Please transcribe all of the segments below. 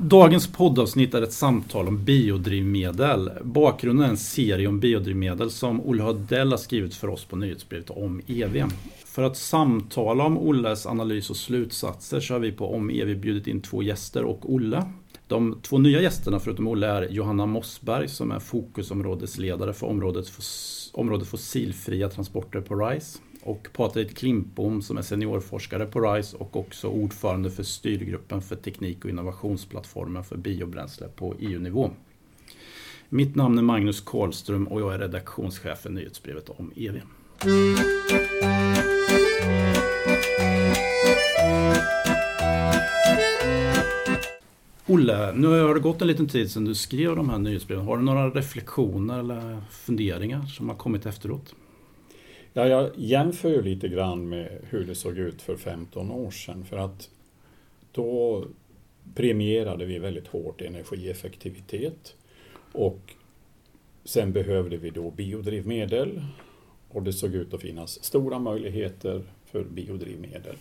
Dagens poddavsnitt är ett samtal om biodrivmedel. Bakgrunden är en serie om biodrivmedel som Olle Hödell har skrivit för oss på nyhetsbrevet om EV. För att samtala om Olles analys och slutsatser så har vi på Om EV bjudit in två gäster och Olle. De två nya gästerna förutom Olle är Johanna Mossberg som är fokusområdesledare för området, området fossilfria transporter på RISE och Patrik Klimpom som är seniorforskare på RISE och också ordförande för styrgruppen för teknik och innovationsplattformen för biobränsle på EU-nivå. Mitt namn är Magnus Karlström och jag är redaktionschef för nyhetsbrevet om EV. Olle, nu har det gått en liten tid sedan du skrev de här nyhetsbreven. Har du några reflektioner eller funderingar som har kommit efteråt? Ja, jag jämför lite grann med hur det såg ut för 15 år sedan för att då premierade vi väldigt hårt energieffektivitet och sen behövde vi då biodrivmedel och det såg ut att finnas stora möjligheter för biodrivmedel.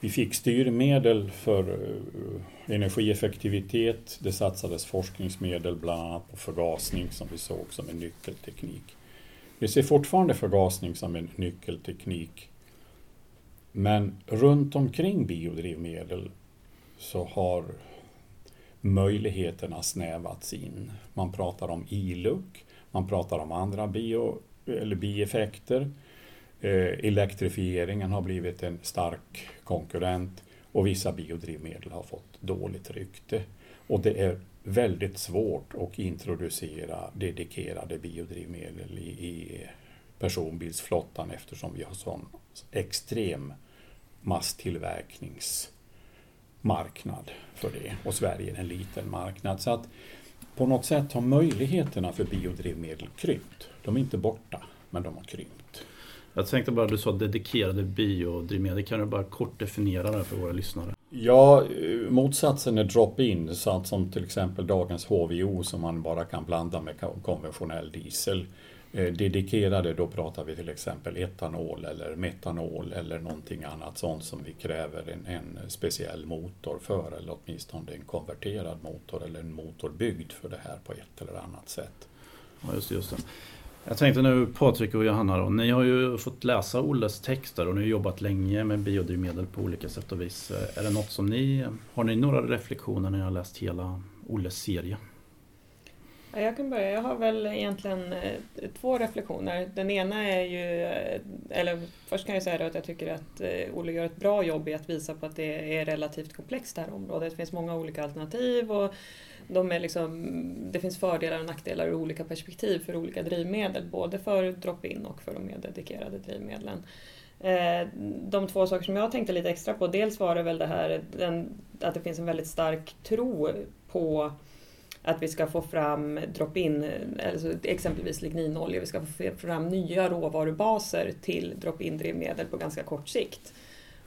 Vi fick styrmedel för eh, energieffektivitet. Det satsades forskningsmedel bland annat på förgasning som vi såg som en nyckelteknik. Vi ser fortfarande förgasning som en nyckelteknik. Men runt omkring biodrivmedel så har möjligheterna snävats in. Man pratar om ILUC, man pratar om andra bio, eller bieffekter. Eh, elektrifieringen har blivit en stark konkurrent och vissa biodrivmedel har fått dåligt rykte. Och det är väldigt svårt att introducera dedikerade biodrivmedel i, i personbilsflottan eftersom vi har sån extrem masstillverkningsmarknad för det och Sverige är en liten marknad. Så att på något sätt har möjligheterna för biodrivmedel krympt. De är inte borta, men de har krympt. Jag tänkte bara, du sa dedikerade biodrivmedel. Kan du bara kort definiera det för våra lyssnare? Ja, eh, motsatsen är drop-in, som till exempel dagens HVO som man bara kan blanda med konventionell diesel. Eh, dedikerade, då pratar vi till exempel etanol eller metanol eller någonting annat sånt som vi kräver en, en speciell motor för eller åtminstone en konverterad motor eller en motor byggd för det här på ett eller annat sätt. Ja, just. Just det. Jag tänkte nu Patrik och Johanna då, ni har ju fått läsa Olles texter och ni har jobbat länge med biodrivmedel på olika sätt och vis. Är det något som ni, har ni några reflektioner när ni har läst hela Olles serie? Jag kan börja. Jag har väl egentligen eh, två reflektioner. Den ena är ju, eh, eller först kan jag säga att jag tycker att eh, Olle gör ett bra jobb i att visa på att det är relativt komplext det här området. Det finns många olika alternativ och de är liksom, det finns fördelar och nackdelar ur olika perspektiv för olika drivmedel, både för drop-in och för de mer dedikerade drivmedlen. De två saker som jag tänkte lite extra på, dels var det väl det här den, att det finns en väldigt stark tro på att vi ska få fram drop-in, alltså exempelvis ligninolja, vi ska få fram nya råvarubaser till drop-in drivmedel på ganska kort sikt.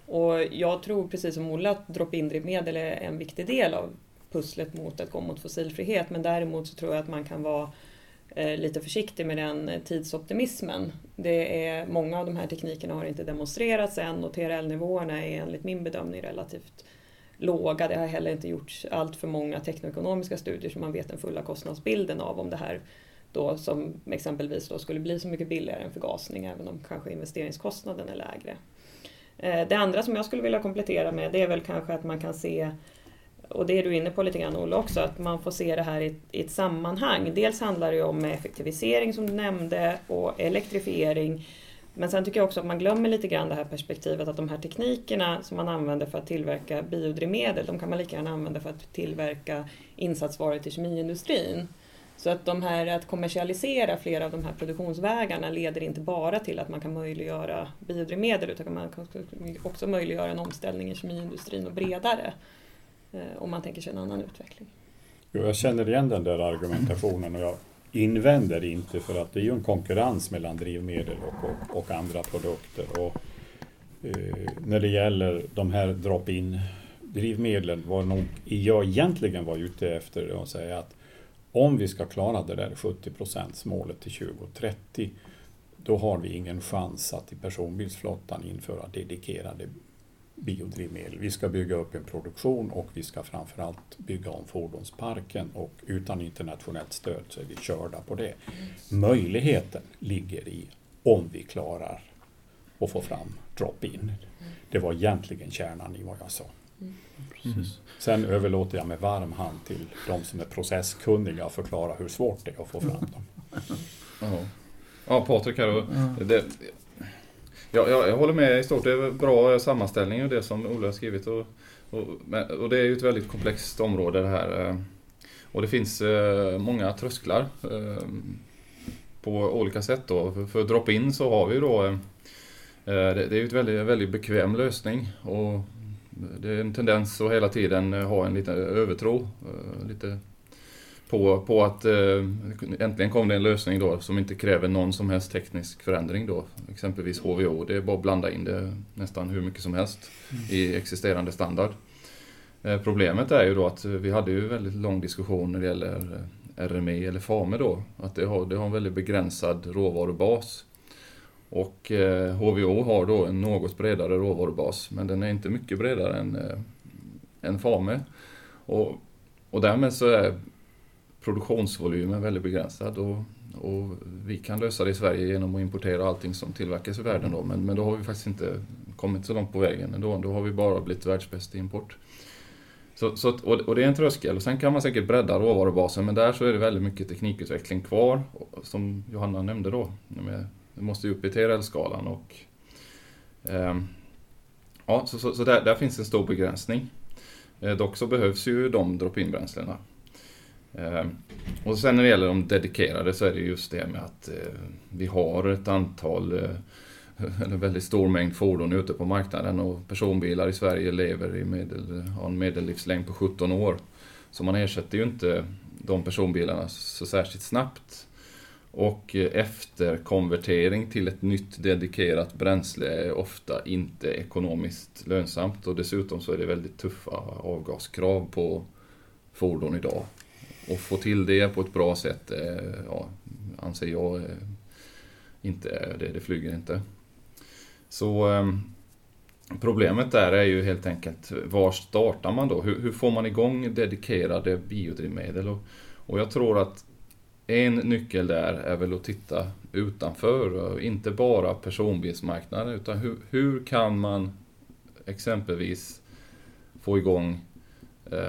Och jag tror precis som Olle att drop-in drivmedel är en viktig del av pusslet mot att gå mot fossilfrihet men däremot så tror jag att man kan vara eh, lite försiktig med den tidsoptimismen. Det är, många av de här teknikerna har inte demonstrerats än och TRL-nivåerna är enligt min bedömning relativt låga. Det har heller inte gjorts allt för många teknoekonomiska studier så man vet den fulla kostnadsbilden av om det här då som exempelvis då skulle bli så mycket billigare än förgasning även om kanske investeringskostnaden är lägre. Eh, det andra som jag skulle vilja komplettera med det är väl kanske att man kan se och det är du inne på lite grann Olle också, att man får se det här i, i ett sammanhang. Dels handlar det om effektivisering som du nämnde och elektrifiering. Men sen tycker jag också att man glömmer lite grann det här perspektivet att de här teknikerna som man använder för att tillverka biodrivmedel, de kan man lika gärna använda för att tillverka insatsvaror till kemiindustrin. Så att, de här, att kommersialisera flera av de här produktionsvägarna leder inte bara till att man kan möjliggöra biodrivmedel utan man kan också möjliggöra en omställning i kemiindustrin och bredare. Eh, om man tänker sig en annan utveckling. Jo, jag känner igen den där argumentationen och jag invänder inte för att det är ju en konkurrens mellan drivmedel och, och, och andra produkter. Och, eh, när det gäller de här drop-in drivmedlen var nog jag egentligen var ute efter att säga att om vi ska klara det där 70% målet till 2030 då har vi ingen chans att i personbilsflottan införa dedikerade biodrivmedel. Vi ska bygga upp en produktion och vi ska framförallt bygga om fordonsparken och utan internationellt stöd så är vi körda på det. Möjligheten ligger i om vi klarar att få fram drop-in. Det var egentligen kärnan i vad jag sa. Mm. Sen överlåter jag med varm hand till de som är processkunniga att förklara hur svårt det är att få fram dem. Ja, ja Patrik här. Och det, ja, jag, jag håller med i stort. Det är bra sammanställning och det som Olle har skrivit. Och, och, och, det är ju ett väldigt komplext område det här. Eh. Och det finns eh, många trösklar eh, på olika sätt. Då. För, drop-in så har vi då det är ju en väldigt, väldigt bekväm lösning. Och det är en tendens att hela tiden ha en liten övertro. Lite på, på att eh, äntligen kom det en lösning då som inte kräver någon som helst teknisk förändring då. Exempelvis HVO, det är bara att blanda in det nästan hur mycket som helst mm. i existerande standard. Eh, problemet är ju då att vi hade ju väldigt lång diskussion när det gäller eh, RME eller FAME då. Att det har, det har en väldigt begränsad råvarubas. Och eh, HVO har då en något bredare råvarubas men den är inte mycket bredare än, eh, än FAME. Och, och därmed så är produktionsvolymen väldigt begränsad. Och, och, vi kan lösa det i Sverige genom att importera allting som tillverkas i världen. Då. Men, men då har vi faktiskt inte kommit så långt på vägen ändå. Då har vi bara blivit världsbäst i import. Så, så, och, det är en tröskel. Och sen kan man säkert bredda råvarubasen men där så är det väldigt mycket teknikutveckling kvar. Som Johanna nämnde då. Vi måste upp i TRL-skalan och eh, Ja, så, så, så där, där, finns en stor begränsning. Eh, dock så behövs ju de drop-in bränslena Ehm, och sen när det gäller de dedikerade så är det just det med att eh, vi har ett antal, eller eh, en väldigt stor mängd fordon ute på marknaden och personbilar i Sverige lever i medel, har en medellivslängd på 17 år. Så man ersätter ju inte de personbilarna så särskilt snabbt. Och eh, efterkonvertering till ett nytt dedikerat bränsle är ofta inte ekonomiskt lönsamt och dessutom så är det väldigt tuffa avgaskrav på fordon idag. Och få till det på ett bra sätt, eh, ja, anser jag eh, inte, det, det flyger inte. Så ehm, Problemet där är ju helt enkelt, var startar man då? Hur, hur får man igång dedikerade biodrivmedel? Och, och, jag tror att en nyckel där är väl att titta utanför, inte bara personbilsmarknaden, utan hur, hur kan man exempelvis få igång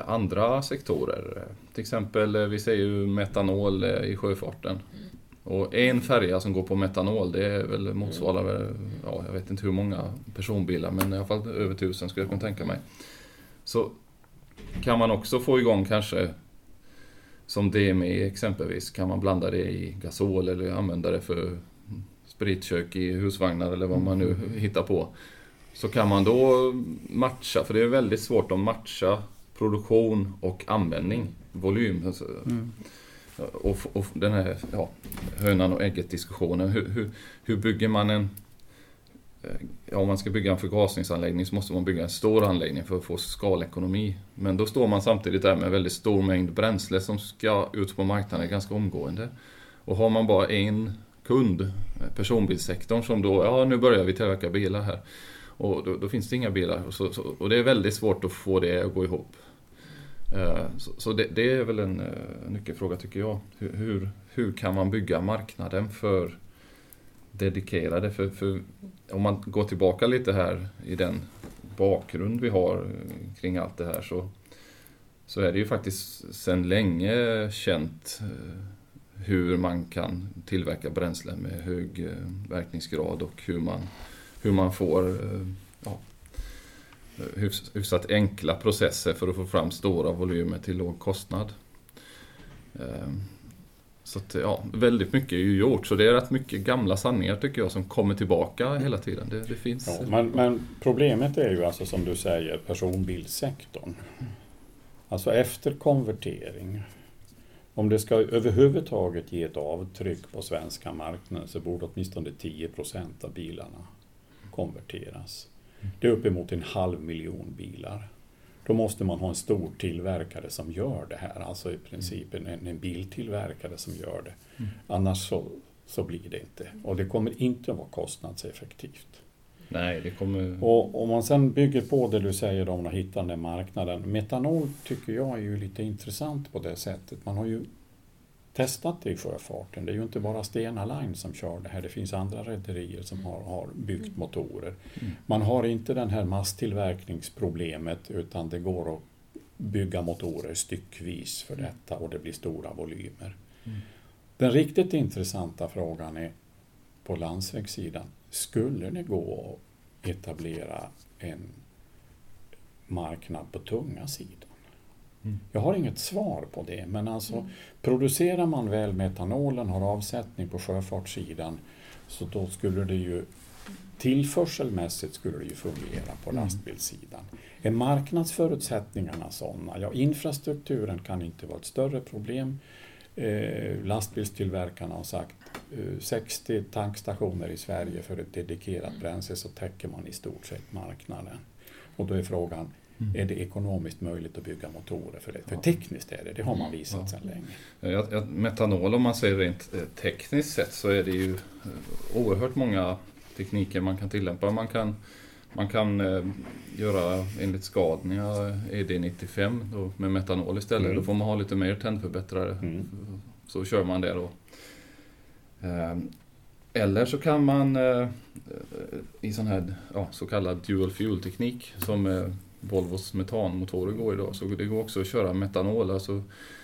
andra sektorer. Till exempel, eh, vi ser ju metanol eh, i sjöfarten. Och en färja som går på metanol, det är väl motsvarar, ja, jag vet inte hur många personbilar, men i alla fall över tusen skulle jag kunna tänka mig. Så kan man också få igång kanske, som DME exempelvis, kan man blanda det i gasol eller använda det för spritkök i husvagnar eller vad man nu hittar på. Så kan man då matcha, för det är väldigt svårt att matcha produktion och användning, volym. Alltså, mm. och, och, den här ja, hönan och ägget diskussionen. Hur, hur, hur bygger man en... Ja, om man ska bygga en förgasningsanläggning så måste man bygga en stor anläggning för att få skalekonomi. Men då står man samtidigt där med en väldigt stor mängd bränsle som ska ut på marknaden ganska omgående. Och har man bara en kund, personbilssektorn, som då, ja nu börjar vi tillverka bilar här. Och då, då finns det inga bilar. Så, så, och det är väldigt svårt att få det att gå ihop. Eh, så det, är väl en eh, nyckelfråga tycker jag. Hur, hur, kan man bygga marknaden för dedikerade? För, för, om man går tillbaka lite här i den bakgrund vi har eh, kring allt det här så, så är det ju faktiskt sedan länge känt hur man kan tillverka bränslen med hög verkningsgrad och hur man, hur man får hyfsat enkla processer för att få fram stora volymer till låg kostnad. Ehm, så att, ja, väldigt mycket är ju gjort, så det är rätt mycket gamla sanningar tycker jag som kommer tillbaka hela tiden. Det, det finns... Ja, men, men, problemet är ju alltså som du säger personbilsektorn. Alltså efter konvertering, om det ska överhuvudtaget ge ett avtryck på svenska marknaden så borde åtminstone 10 procent av bilarna konverteras. Det är uppemot en halv miljon bilar. Då måste man ha en stor tillverkare som gör det här, alltså i princip en, en biltillverkare som gör det. Mm. Annars så, så blir det inte. Och det kommer inte att vara kostnadseffektivt. Nej, det kommer... Och om man sen bygger på det du säger om att hitta den marknaden. Metanol tycker jag är ju lite intressant på det sättet. Man har ju testat det i sjöfarten. Det är ju inte bara Stena Line som kör det här. Det finns andra rederier som har, har byggt motorer. Mm. Man har inte det här masstillverkningsproblemet utan det går att bygga motorer styckvis för detta och det blir stora volymer. Mm. Den riktigt intressanta frågan är på landsvägssidan. Skulle det gå att etablera en marknad på tunga sidan? Mm. Jag har inget svar på det, men alltså Mm. producerar man väl metanolen, har avsättning på sjöfartssidan, så då skulle det ju tillförselmässigt skulle det ju fungera på Mm. lastbilssidan. Är marknadsförutsättningarna sådana? Ja, infrastrukturen kan inte vara ett större problem. Eh, lastbilstillverkarna har sagt eh, 60 tankstationer i Sverige för ett dedikerat bränsle så täcker man i stort sett marknaden. Och då är frågan, Mm. är det ekonomiskt möjligt att bygga motorer för det? För Ja. tekniskt är det, det har man visat Ja. sedan länge. Ja, ja, metanol om man säger rent eh, tekniskt sett så är det ju eh, oerhört många tekniker man kan tillämpa. Man kan, man kan eh, göra enligt Scania ED95 då, med metanol istället. Mm. Då får man ha lite mer tändförbättrare. Mm. Så kör man det då. Eh, Eller så kan man eh, i sån här ja, så kallad dual fuel teknik som eh, Volvos metanmotorer går idag. Så det går också att köra metanol. Alltså,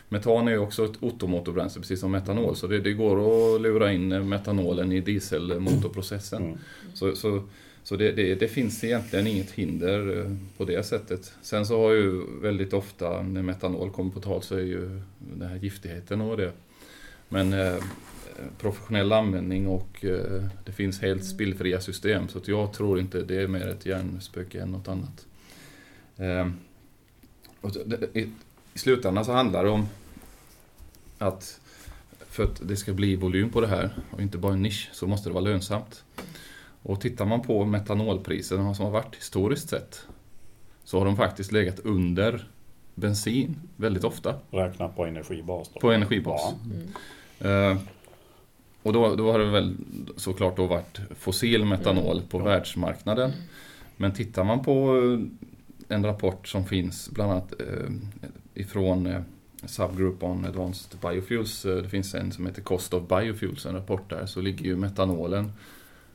metan är ju också ett ottomotorbränsle precis som metanol. Så det, det går att lura in metanolen i dieselmotorprocessen. Mm. Så, så, så det, det, det finns egentligen inget hinder eh, på det sättet. Sen så har ju väldigt ofta när metanol kommer på tal så är ju den här giftigheten och det. Men eh, professionell användning och eh, det finns helt spillfria system så jag tror inte det är mer ett hjärnspöke än något annat. Eh, och det, i, I slutändan så handlar det om att för att det ska bli volym på det här och inte bara en nisch så måste det vara lönsamt. Och tittar man på metanolpriserna som har varit historiskt sett så har de faktiskt legat under bensin väldigt ofta Räkna på energibas. Då. på energibas. Ja. Mm. Eh, och då, då har det väl såklart då varit fossil metanol på Ja. världsmarknaden. Men tittar man på eh, en rapport som finns bland annat eh, ifrån eh, Subgroup on Advanced Biofuels. eh, Det finns en som heter Cost of Biofuels, en rapport där. Så ligger ju metanolen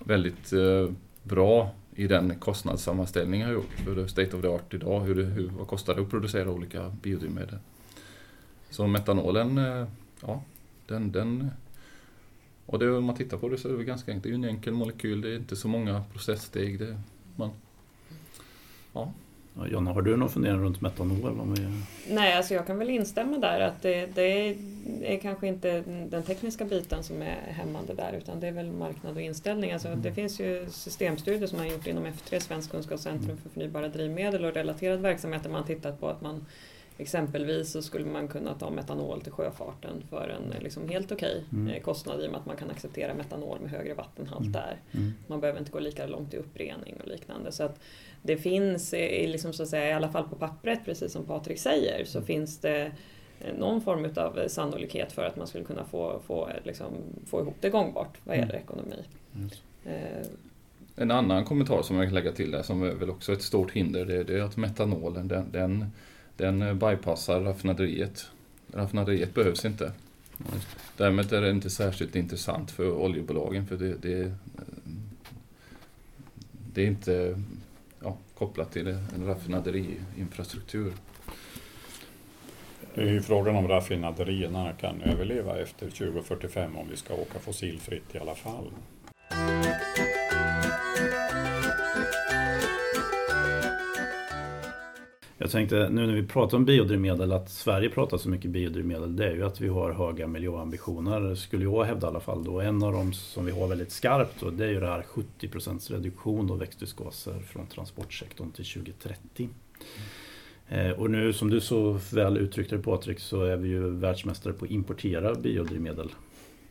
väldigt eh, bra i den kostnadssammanställning jag har gjort för det State of the Art idag. Hur det, hur, vad kostar det att producera olika biodrivmedel? Så metanolen, eh, ja, den, den och det, om man tittar på det så är det ganska enkelt. Det är ju en enkel molekyl, det är inte så många processsteg. Det, man, Ja, Jonna, har du någon fundering runt metanol? Om vi... Nej, alltså jag kan väl instämma där att det, det är kanske inte den tekniska biten som är hämmande där utan det är väl marknad och inställning. Alltså Det finns ju systemstudier som man gjort inom F3, Svensk kunskapscentrum för förnybara drivmedel och relaterad verksamhet där man tittat på att man Exempelvis så skulle man kunna ta metanol till sjöfarten för en liksom helt okej Mm. eh, kostnad i och med att man kan acceptera metanol med högre vattenhalt Mm. där. Mm. Man behöver inte gå lika långt i upprening och liknande. Så att det finns, i, liksom så att säga, i alla fall på pappret, precis som Patrik säger, så finns det någon form av sannolikhet för att man skulle kunna få, få, liksom, få ihop det gångbart vad gäller ekonomi. Just. Eh, En annan kommentar som jag kan lägga till där som är väl också ett stort hinder det, det är att metanolen den, den, den bypassar raffinaderiet. Raffinaderiet behövs inte. Därmed är det inte särskilt intressant för oljebolagen för det, det, det är inte kopplat till en raffinaderiinfrastruktur. Det är ju frågan om raffinaderierna kan överleva efter 2045 om vi ska åka fossilfritt i alla fall. Jag tänkte nu när vi pratar om biodrivmedel att Sverige pratar så mycket biodrivmedel det är ju att vi har höga miljöambitioner skulle jag hävda i alla fall. Då. En av dem som vi har väldigt skarpt då, det är ju det här 70% reduktion av växthusgaser från transportsektorn till 2030. Eh, Och nu som du så väl uttryckte det Patrik så är vi ju världsmästare på att importera biodrivmedel.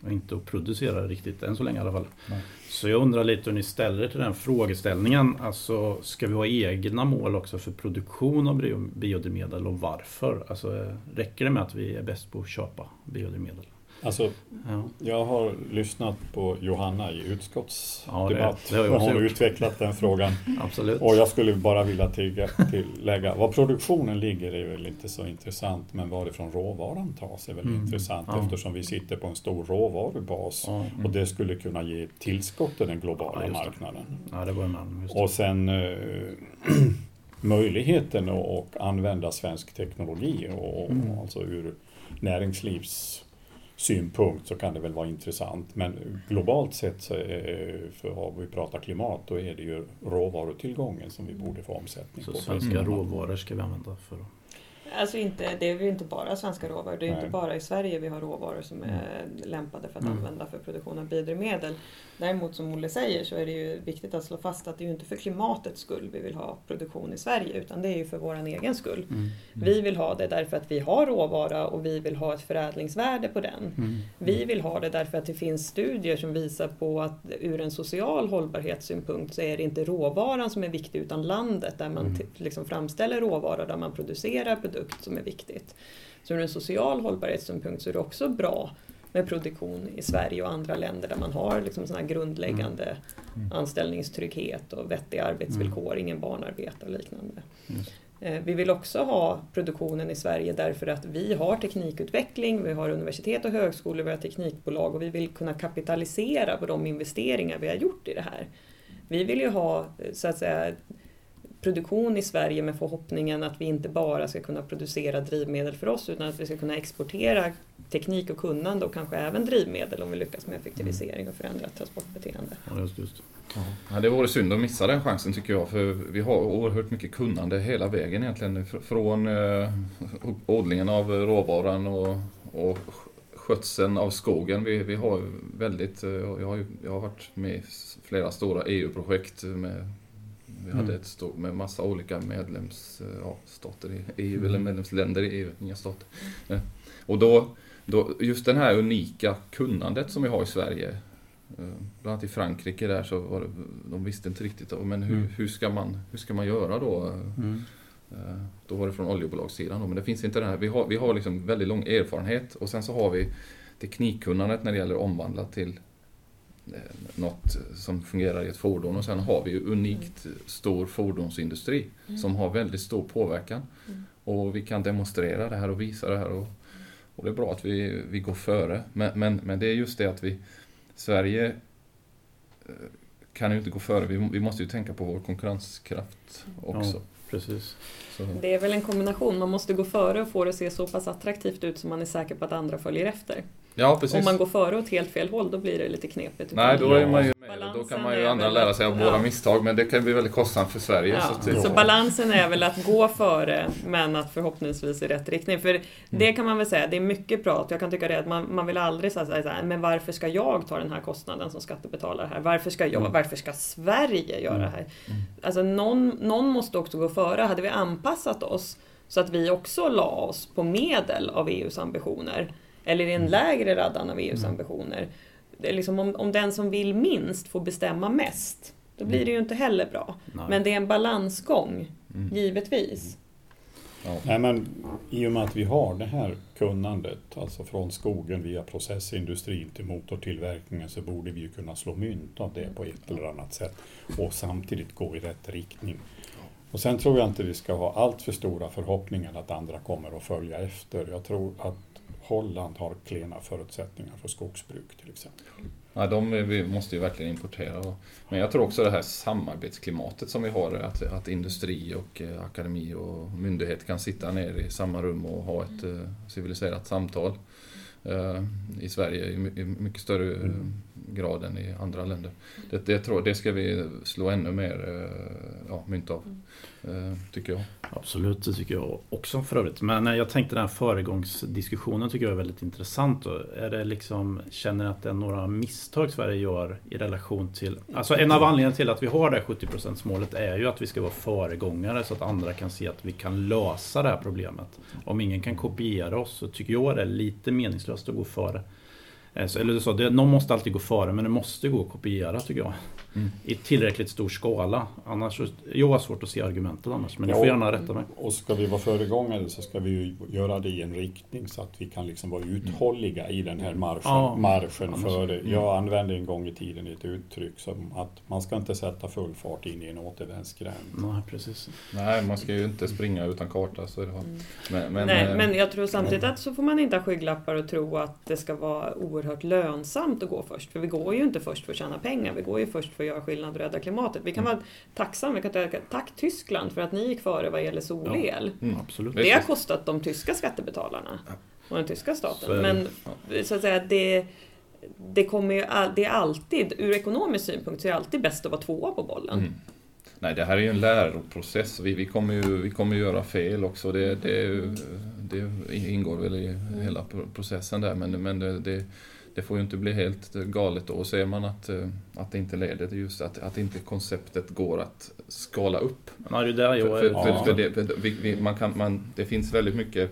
Och inte att producera riktigt, än så länge i alla fall. Nej. Så jag undrar lite hur ni ställer er till den frågeställningen. Alltså, ska vi ha egna mål också för produktion av bio- biodrivmedel och varför? Alltså, räcker det med att vi är bäst på att köpa biodrivmedel? Alltså, Ja. jag har lyssnat på Johanna i utskottsdebatt. Ja, det- det hon har utvecklat den frågan. Absolut. Och jag skulle bara vilja tillägga, tillägga, var produktionen ligger är väl inte så intressant, men varifrån råvaran tas är väl Mm. intressant Ja. eftersom vi sitter på en stor råvarubas Ja, och det skulle kunna ge tillskott till den globala marknaden. man. Och sen eh, möjligheten att använda svensk teknologi och, Mm. alltså ur näringslivssynpunkt så kan det väl vara intressant. Men globalt sett så är, för om vi pratar klimat då är det ju råvarutillgången som vi borde få omsättning Så på. svenska Mm. råvaror ska vi använda för att... Alltså inte, det är ju inte bara svenska råvaror. Det är Nej. inte bara i Sverige vi har råvaror som är lämpade för att Mm. använda för produktion av biodrivmedel. Däremot som Olle säger så är det ju viktigt att slå fast att det är ju inte för klimatets skull vi vill ha produktion i Sverige utan det är ju för vår egen skull. Mm. Vi vill ha det därför att vi har råvara och vi vill ha ett förädlingsvärde på den. Mm. Vi vill ha det därför att det finns studier som visar på att ur en social hållbarhetssynpunkt så är det inte råvaran som är viktig utan landet där man Mm. liksom framställer råvara, där man producerar produkt som är viktigt. Så ur en social hållbarhetssynpunkt så är det också bra med produktion i Sverige och andra länder där man har liksom såna här grundläggande Mm. anställningstrygghet och vettiga arbetsvillkor, ingen barnarbete och liknande. Eh, Vi vill också ha produktionen i Sverige därför att vi har teknikutveckling, vi har universitet och högskolor, vi har teknikbolag och vi vill kunna kapitalisera på de investeringar vi har gjort i det här. Vi vill ju ha eh, så att säga produktion i Sverige med förhoppningen att vi inte bara ska kunna producera drivmedel för oss utan att vi ska kunna exportera teknik och kunnande och kanske även drivmedel om vi lyckas med effektivisering och förändrat transportbeteende. Ja, just, just. Ja, det vore synd att missa den chansen tycker jag för vi har oerhört mycket kunnande hela vägen egentligen. Fr- Från eh, odlingen av råvaran och, och skötseln av skogen. Vi, vi har väldigt, eh, jag har, jag har varit med i flera stora EU-projekt med vi hade Mm. ett stort med massa olika medlemsstater i EU, Mm. eller medlemsländer i EU, inga stater. Eh, Och då, då, just det här unika kunnandet som vi har i Sverige eh, Bland annat i Frankrike där så var det, de visste inte riktigt men hur, Mm. hur, ska, man, hur ska man göra då? Mm. Eh, Då var det från oljebolagssidan då, men det finns inte den här. Vi har, vi har liksom väldigt lång erfarenhet och sen så har vi teknikkunnandet när det gäller att omvandla till eh, något som fungerar i ett fordon och sen har vi ju unikt stor fordonsindustri som har väldigt stor påverkan. Mm. Och vi kan demonstrera det här och visa det här och, och det är bra att vi, vi går före. Men, men, men det är just det att vi Sverige eh, kan ju inte gå före. Vi, vi måste ju tänka på vår konkurrenskraft också. Precis. Så, Det är väl en kombination, man måste gå före och få det att se så pass attraktivt ut så man är säker på att andra följer efter. Ja, precis. Om man går före åt helt fel håll då blir det lite knepigt. Nej, då är man ju med. Då kan man ju andra lära sig av ja. våra misstag, men det kan bli väldigt kostsamt för Sverige. Ja, Så det, så balansen är väl att gå före men att förhoppningsvis i rätt riktning. För det kan man väl säga, det är mycket prat. Jag kan tycka det att man, man vill aldrig säga så här, men varför ska jag ta den här kostnaden som skattebetalare här? Varför ska jag, Mm. varför ska Sverige göra det här? Mm. Alltså någon, någon måste också gå före. Hade vi anpassat oss så att vi också la oss på medel av EUs ambitioner eller i en lägre raddan av EUs ambitioner. Det är liksom om, om den som vill minst får bestämma mest, då blir det ju inte heller bra. Nej. Men det är en balansgång, Mm. givetvis. Ja. Nej, men I och med att vi har det här kunnandet, alltså från skogen via processindustrin till motortillverkningen, så borde vi ju kunna slå mynt av det på ett eller annat sätt och samtidigt gå i rätt riktning. Och sen tror jag inte vi ska ha allt för stora förhoppningar att andra kommer att följa efter. Jag tror att Holland har klena förutsättningar för skogsbruk till exempel. Ja, de vi måste ju verkligen importera. Men jag tror också det här samarbetsklimatet som vi har, att, att industri och eh, akademi och myndighet kan sitta ner i samma rum och ha ett eh, civiliserat samtal. eh, I Sverige i my- i mycket större eh, grad än i andra länder. Det, det, tror, det ska vi slå ännu mer eh, ja, mynt av, eh, tycker jag. Absolut, det tycker jag också för övrigt. Men eh, jag tänkte den här föregångsdiskussionen tycker jag är väldigt intressant. Då. Är det liksom, känner ni att det är några misstag Sverige gör i relation till... Alltså en av anledningarna till att vi har det här 70% målet är ju att vi ska vara föregångare så att andra kan se att vi kan lösa det här problemet. Om ingen kan kopiera oss så tycker jag det är lite meningslöst att gå före. Eh, så- Eller du sa, det, någon måste alltid gå före men det måste gå att kopiera tycker jag mm. i tillräckligt stor skala. Annars, jag har svårt att se argumentet annars, men ja, ni får gärna rätta mig. Och ska vi vara föregångare så ska vi ju göra det i en riktning så att vi kan liksom vara uthålliga i den här marschen. Ja, marschen för, mm. jag använde en gång i tiden ett uttryck som att man ska inte sätta full fart in i en återvändsgränd. Nej, precis. Nej, man ska ju inte springa utan karta. Så det var. Mm. Men, men, Nej, eh, men jag tror samtidigt att så får man inte ha skygglappar och tro att det ska vara oerhört lönsamt att gå först. För vi går ju inte först för att tjäna pengar, vi går ju först för att göra skillnad och rädda klimatet. Vi kan mm. vara tacksamma, vi kan säga tack Tyskland för att ni gick före vad gäller solel. Ja, mm. Det har kostat de tyska skattebetalarna och den tyska staten. Men så att säga, det, det, kommer ju, det är alltid, ur ekonomisk synpunkt, så är det alltid bäst att vara tvåa på bollen. Mm. Nej, det här är ju en läroprocess. Vi, vi, kommer, ju, vi kommer ju göra fel också. Det, det, det ingår väl i hela processen där. Men, men det, det, det, får ju inte bli helt galet då. Och ser man att, att det inte leder till just att, att inte konceptet går att skala upp. Det, där jag för, för, för, det, för vi, vi, man kan, man, det finns väldigt mycket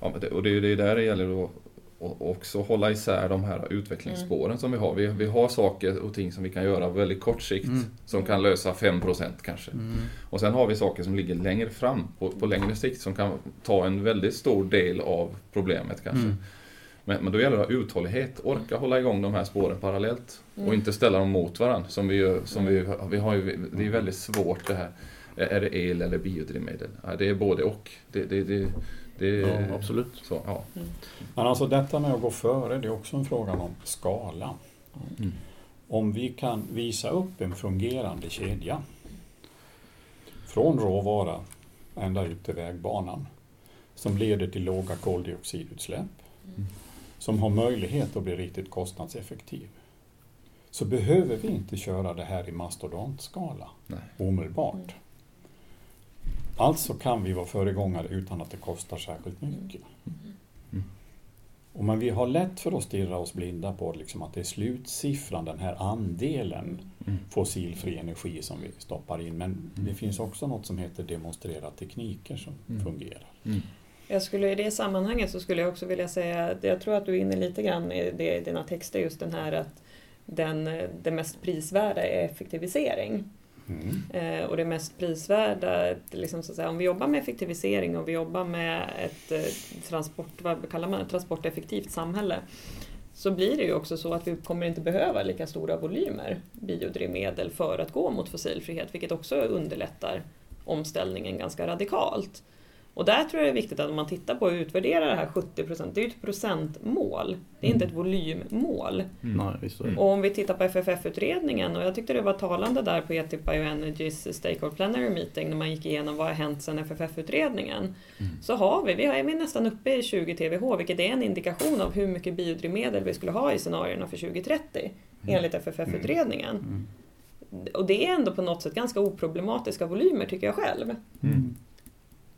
Ja, och det är ju där det gäller att och också hålla isär de här utvecklingsspåren mm. som vi har. Vi, vi har saker och ting som vi kan göra väldigt kort sikt mm. som kan lösa 5% kanske. Mm. Och sen har vi saker som ligger längre fram på, på längre sikt som kan ta en väldigt stor del av problemet kanske. Men, men då gäller det att ha uthållighet, orka hålla igång de här spåren parallellt och mm. inte ställa dem mot varandra. Som vi, som vi, vi har ju, det är väldigt svårt det här. Är det el eller biodrivmedel? Ja, det är både och. Det, det, det, det, ja, absolut. Så, ja. Mm. Men alltså detta med att gå före, det är också en fråga om skala. Mm. Om vi kan visa upp en fungerande kedja från råvara ända ut till vägbanan som leder till låga koldioxidutsläpp, mm. Som har möjlighet att bli riktigt kostnadseffektiv, så behöver vi inte köra det här i mastodontskala Nej. omedelbart. Alltså kan vi vara föregångare utan att det kostar särskilt mycket. Mm. Och men vi har lätt för att stirra oss blinda på liksom att det är slutsiffran, den här andelen mm. fossilfri energi som vi stoppar in. Men mm. det finns också något som heter demonstrerade tekniker som fungerar. Jag skulle, I det sammanhanget så skulle jag också vilja säga, jag tror att du är inne lite grann i, det, i dina texter, just den här att den, det mest prisvärda är effektivisering. Mm. Eh, och det mest prisvärda, liksom så att säga, om vi jobbar med effektivisering och vi jobbar med ett eh, transport, vad kallar man, transporteffektivt samhälle så blir det ju också så att vi kommer inte behöva lika stora volymer biodrivmedel för att gå mot fossilfrihet, vilket också underlättar omställningen ganska radikalt. Och där tror jag det är viktigt att om man tittar på och utvärderar det här 70 procent, det är ju ett procentmål. Det är inte ett volymmål. Mm. Och om vi tittar på FFF-utredningen, och jag tyckte det var talande där på ETIP Bioenergys Stakeholder Plenary Meeting när man gick igenom vad har hänt sedan FFF-utredningen. Mm. Så har vi, vi är nästan uppe i 20 TWh, vilket är en indikation av hur mycket biodrivmedel vi skulle ha i scenarierna för 2030, mm. enligt FFF-utredningen. Mm. Och det är ändå på något sätt ganska oproblematiska volymer tycker jag själv.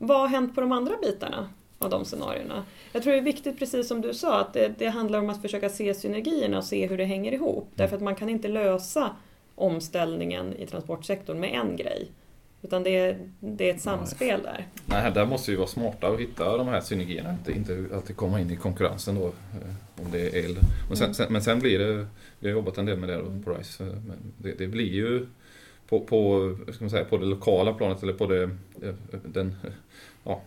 Vad har hänt på de andra bitarna av de scenarierna? Jag tror det är viktigt, precis som du sa, att det, det handlar om att försöka se synergierna och se hur det hänger ihop. Mm. Därför att man kan inte lösa omställningen i transportsektorn med en grej. Utan det är, det är ett samspel där. Nej, där måste vi vara smarta och hitta de här synergierna. Att det inte alltid komma in i konkurrensen då, eh, om det är el. Men sen, mm. sen, men sen blir det, vi har jobbat en del med det på RISE, men det, det blir ju på, på, ska man säga, på det lokala planet eller på det, eh, den ja,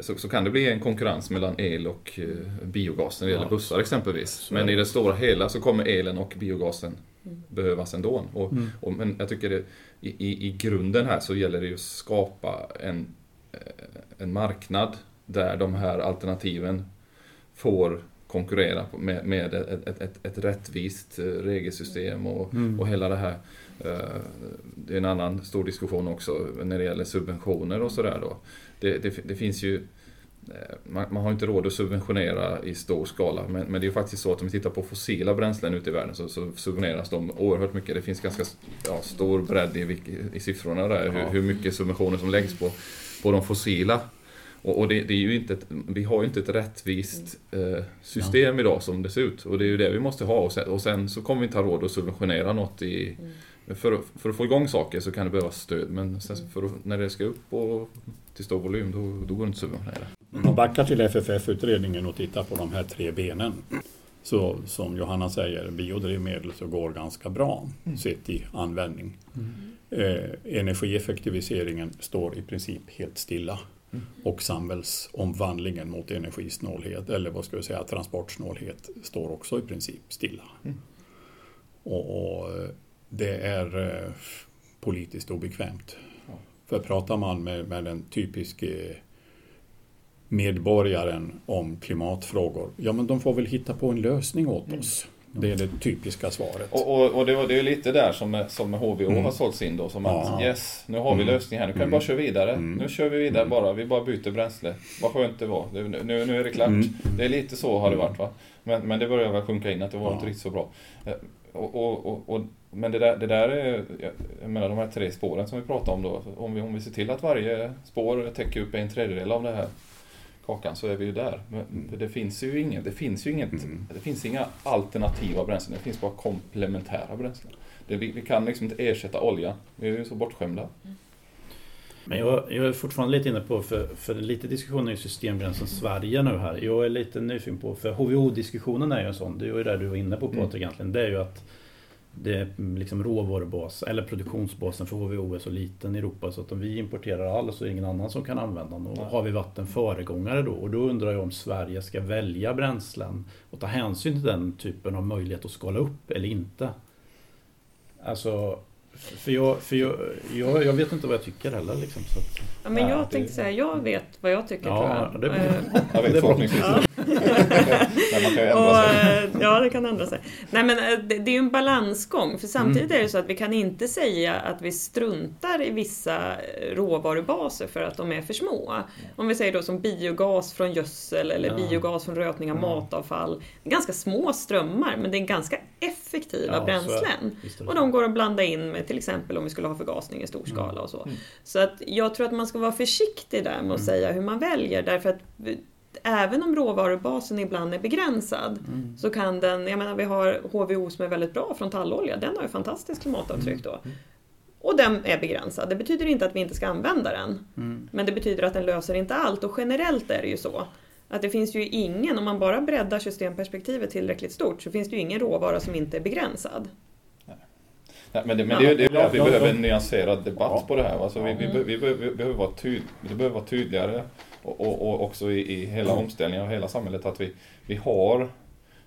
så, så, kan det bli en konkurrens mellan el och eh, biogas när det gäller ja. bussar exempelvis. Men i det stora hela så kommer elen och biogasen mm. behövas ändå. Och, mm. och, men jag tycker det, i, i grunden här så gäller det ju att skapa en, eh, en marknad där de här alternativen får konkurrera med, med ett, ett, ett, ett rättvist regelsystem och, mm. och hela det här. Det är en annan stor diskussion också när det gäller subventioner och sådär då. Det, det, det finns ju eh, man, man, har inte råd att subventionera i stor skala men, men det är faktiskt så att om vi tittar på fossila bränslen ute i världen så, så subventioneras de oerhört mycket. Det finns ganska ja, stor bredd i, i siffrorna där, hur, hur, mycket subventioner som läggs på, på de fossila. Och, och det, det, är ju inte ett, vi har ju inte ett rättvist eh, system idag som det ser ut och det är ju det vi måste ha. Och sen, och sen så kommer vi inte ha råd att subventionera något i mm för, för att få igång saker så kan det behövas stöd men sen att, när det ska upp och till stor volym då, då går det inte att subventionera. Om man backar till FFF-utredningen och tittar på de här tre benen så som Johanna säger, biodrivmedel så går ganska bra sett i användning. Eh, energieffektiviseringen står i princip helt stilla och samhällsomvandlingen mot energisnålhet, eller vad ska vi säga, transportsnålhet, står också i princip stilla. Och, och eh, det är eh, politiskt obekvämt. För pratar man med, med den typiske medborgaren om klimatfrågor, ja men de får väl hitta på en lösning åt oss. Det är det typiska svaret. Och, och, och det, var, det är lite där som, som HVO Mm. har sålts in då. Som Ja. att yes, nu har vi Mm. lösningen här. Nu kan Mm. vi bara köra vidare. Mm. Nu kör vi vidare Mm. bara. Vi bara byter bränsle. Vad skönt det var. Nu, nu är det klart. Mm. Det är lite så har det varit va. Men, men det börjar väl sjunka in att det var Ja. inte riktigt så bra. Eh, och, och, och, men det där, det där är, jag- menar de här tre spåren som vi pratar om då. Om vi, om vi ser till att varje spår täcker upp en tredjedel av det här kakan så är vi ju där. Men för det finns ju inget, det finns ju inget, Mm. det finns inga alternativa bränslen. Det finns bara komplementära bränslen. Det, vi, vi kan liksom inte ersätta olja. Vi är ju så bortskämda. Men jag, jag är fortfarande lite inne på, för, för lite diskussion är ju systembränslen Sverige nu här. Jag är lite nyfiken på, för HVO-diskussionen är ju en sån, det är ju det du var inne på Mm. Patrik egentligen. Det är ju att det är liksom råvarubas, eller produktionsbasen för HVO är så liten i Europa så att om vi importerar all så är det ingen annan som kan använda den. Och har vi varit en föregångare då? Och då undrar jag om Sverige ska välja bränslen och ta hänsyn till den typen av möjlighet att skala upp eller inte. Alltså, för jag, för jag, jag, jag vet inte vad jag tycker heller liksom. Så att, Ja, men Ja, jag det- tänkte säga, jag vet vad jag tycker Ja, tror det jag. bra. Eh, Jag vet Det är bra. förhoppningsvis. Ja. Men man kan ju ändra sig. eh, ja, det kan ändra sig. Nej, men eh, det, det är ju en balansgång. För samtidigt Mm. är det så att vi kan inte säga att vi struntar i vissa eh, råvarubaser för att de är för små. Om vi säger då som biogas från gödsel eller Ja. biogas från rötning av Ja. matavfall. Det är ganska små strömmar, men det är ganska effektiva Ja, det. bränslen. det Och de går att blanda in med till exempel om vi skulle ha förgasning i stor skala och så. Mm. Så att jag tror att man ska vara försiktig där med att säga hur man väljer därför att Även om råvarubasen ibland är begränsad Mm. så kan den, jag menar vi har HVO som är väldigt bra från tallolja, den har ju fantastiskt klimatavtryck då. Och den är begränsad, det betyder inte att vi inte ska använda den. Mm. Men det betyder att den löser inte allt och generellt är det ju så att det finns ju ingen, om man bara breddar systemperspektivet tillräckligt stort så finns det ju ingen råvara som inte är begränsad. Nej, men det, men det, är- det är att vi behöver en nyanserad debatt Ja. på det här. Alltså vi, vi, Mm. vi, vi behöver vara tyd, det behöver vara tydligare och, och, och också i, i hela Mm. omställningen av hela samhället att vi, vi har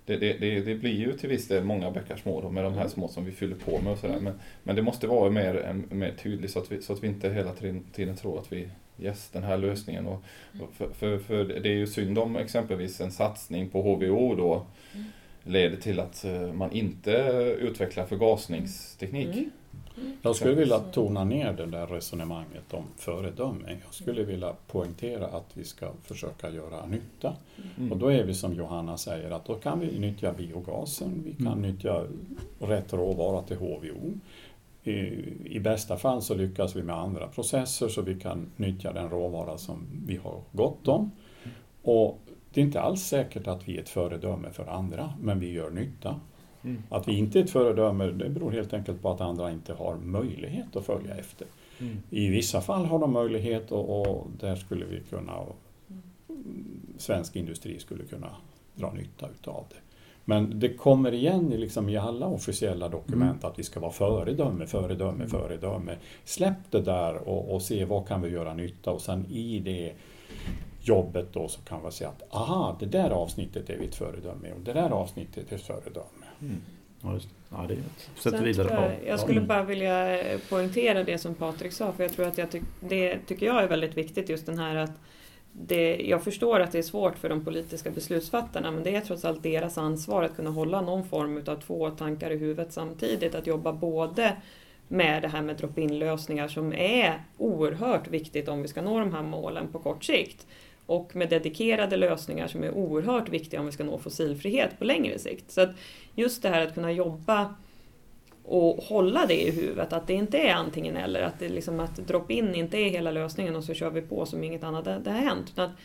det, det, det, blir ju till viss del många bäckar små då, med de här små som vi fyller på med och sådär. Men, men det måste vara mer, mer tydligt så att, vi, så att vi inte hela tiden, tror att vi Yes, den här lösningen. Och, och för, för, för det är ju synd om exempelvis en satsning på HVO då leder till att eh, man inte utvecklar förgasningsteknik. Mm. Jag skulle vilja tona ner det där resonemanget om föredöme. Jag skulle vilja poängtera att vi ska försöka göra nytta. Mm. Och då är vi som Johanna säger att då kan vi nyttja biogasen, vi kan Mm. nyttja rätt råvara till HVO. I, I bästa fall så lyckas vi med andra processer så vi kan nyttja den råvara som vi har gott om. Och det är inte alls säkert att vi är ett föredöme för andra, men vi gör nytta. Mm. Att vi inte är ett föredöme det beror helt enkelt på att andra inte har möjlighet att följa efter. Mm. I vissa fall har de möjlighet och, och där skulle vi kunna, svensk industri skulle kunna dra nytta utav det. Men det kommer igen i, liksom i alla officiella dokument att vi ska vara föredöme, föredöme, föredöme. Släpp det där och, och se vad kan vi göra nytta och sen i det jobbet då så kan vi säga att aha, det där avsnittet är vi ett föredöme och det där avsnittet är ett föredöme. Mm. Ja, just det. Ja, det vidare. jag, Ja. jag skulle bara vilja poängtera det som Patrik sa, för jag tror att jag tyck, det tycker jag är väldigt viktigt, just den här att det, jag förstår att det är svårt för de politiska beslutsfattarna, men det är trots allt deras ansvar att kunna hålla någon form av två tankar i huvudet samtidigt. Att jobba både med det här med drop-in lösningar som är oerhört viktigt om vi ska nå de här målen på kort sikt. Och med dedikerade lösningar som är oerhört viktiga om vi ska nå fossilfrihet på längre sikt. Så att just det här att kunna jobba och hålla det i huvudet, att det inte är antingen eller, att, det liksom, att drop-in inte är hela lösningen och så kör vi på som inget annat det, det har hänt. Utan att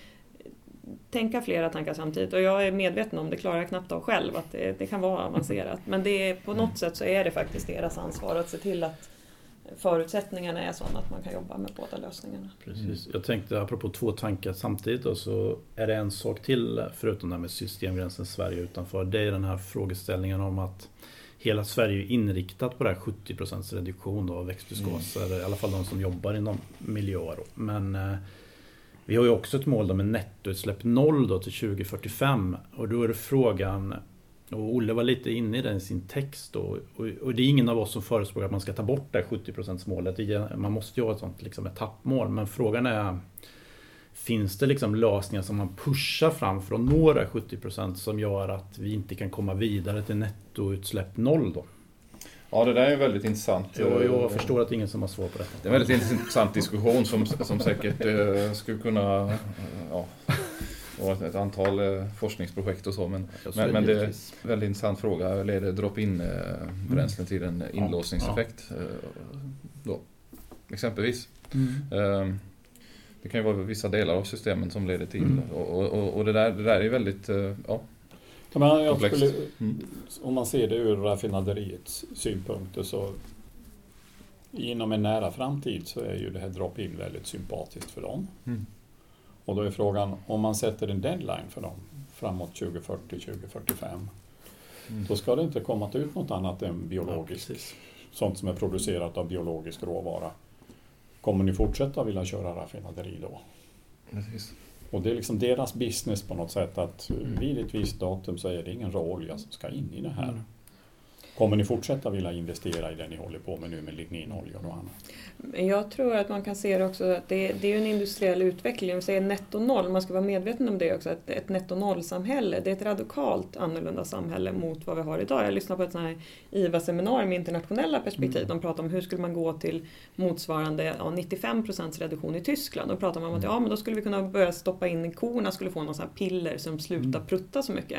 tänka flera tankar samtidigt och jag är medveten om, det klarar jag knappt av själv, att det, det kan vara avancerat. Men det är, på något sätt så är det faktiskt deras ansvar att se till att, förutsättningarna är sådana att man kan jobba med båda lösningarna. Precis. Jag tänkte apropå två tankar samtidigt då, så är det en sak till förutom det här med systemgränsen Sverige utanför. Det är den här frågeställningen om att hela Sverige är inriktat på det här 70% reduktion av växthusgaser, mm. i alla fall de som jobbar inom miljöer. Men eh, vi har ju också ett mål då med nettoutsläpp noll då till 2045 och då är det frågan och Olle var lite inne i den i sin text då, och, och, det är ingen av oss som förespråkar att man ska ta bort det 70% målet. Man måste ju ha ett sånt liksom etappmål men frågan är Finns det liksom lösningar som man pushar fram för att nå det 70% som gör att vi inte kan komma vidare till nettoutsläpp noll då? Ja, det där är väldigt intressant. Jag, jag förstår att ingen som har svar på det. Det är en väldigt intressant diskussion som, som säkert eh, skulle kunna ja, och ett antal eh, forskningsprojekt och så. Men, men, men, det är en väldigt intressant fråga. Leder drop-in bränslen till en inlåsningseffekt? Ja. Då, exempelvis. Mm. Ehm, det kan ju vara vissa delar av systemen som leder till mm. och, och, och, det, där, det där är väldigt ja, men skulle, mm. Om man ser det ur raffinaderiets synpunkter så inom en nära framtid så är ju det här drop-in väldigt sympatiskt för dem. Mm. Och då är frågan om man sätter en deadline för dem framåt 2040-2045 mm. då ska det inte komma ut något annat än biologiskt, ja, sånt som är producerat av biologisk råvara. Kommer ni fortsätta vilja köra raffinaderi då? Precis. Och det är liksom deras business på något sätt att mm. vid ett visst datum så är det ingen råolja som ska in i det här. Mm. Kommer ni fortsätta vilja investera i det ni håller på med nu med ligninoljor och annat? Jag tror att man kan se det också att det, det är en industriell utveckling. Vi säger netto noll, man ska vara medveten om det också. Att ett netto noll-samhälle, det är ett radikalt annorlunda samhälle mot vad vi har idag. Jag lyssnade på ett sånt här IVA-seminarium med internationella perspektiv. Mm. De pratar om hur skulle man gå till motsvarande ja, 95% reduktion i Tyskland. Då pratar man om att mm. ja, men då skulle vi kunna börja stoppa in korna, skulle få här piller som slutar mm. prutta så mycket.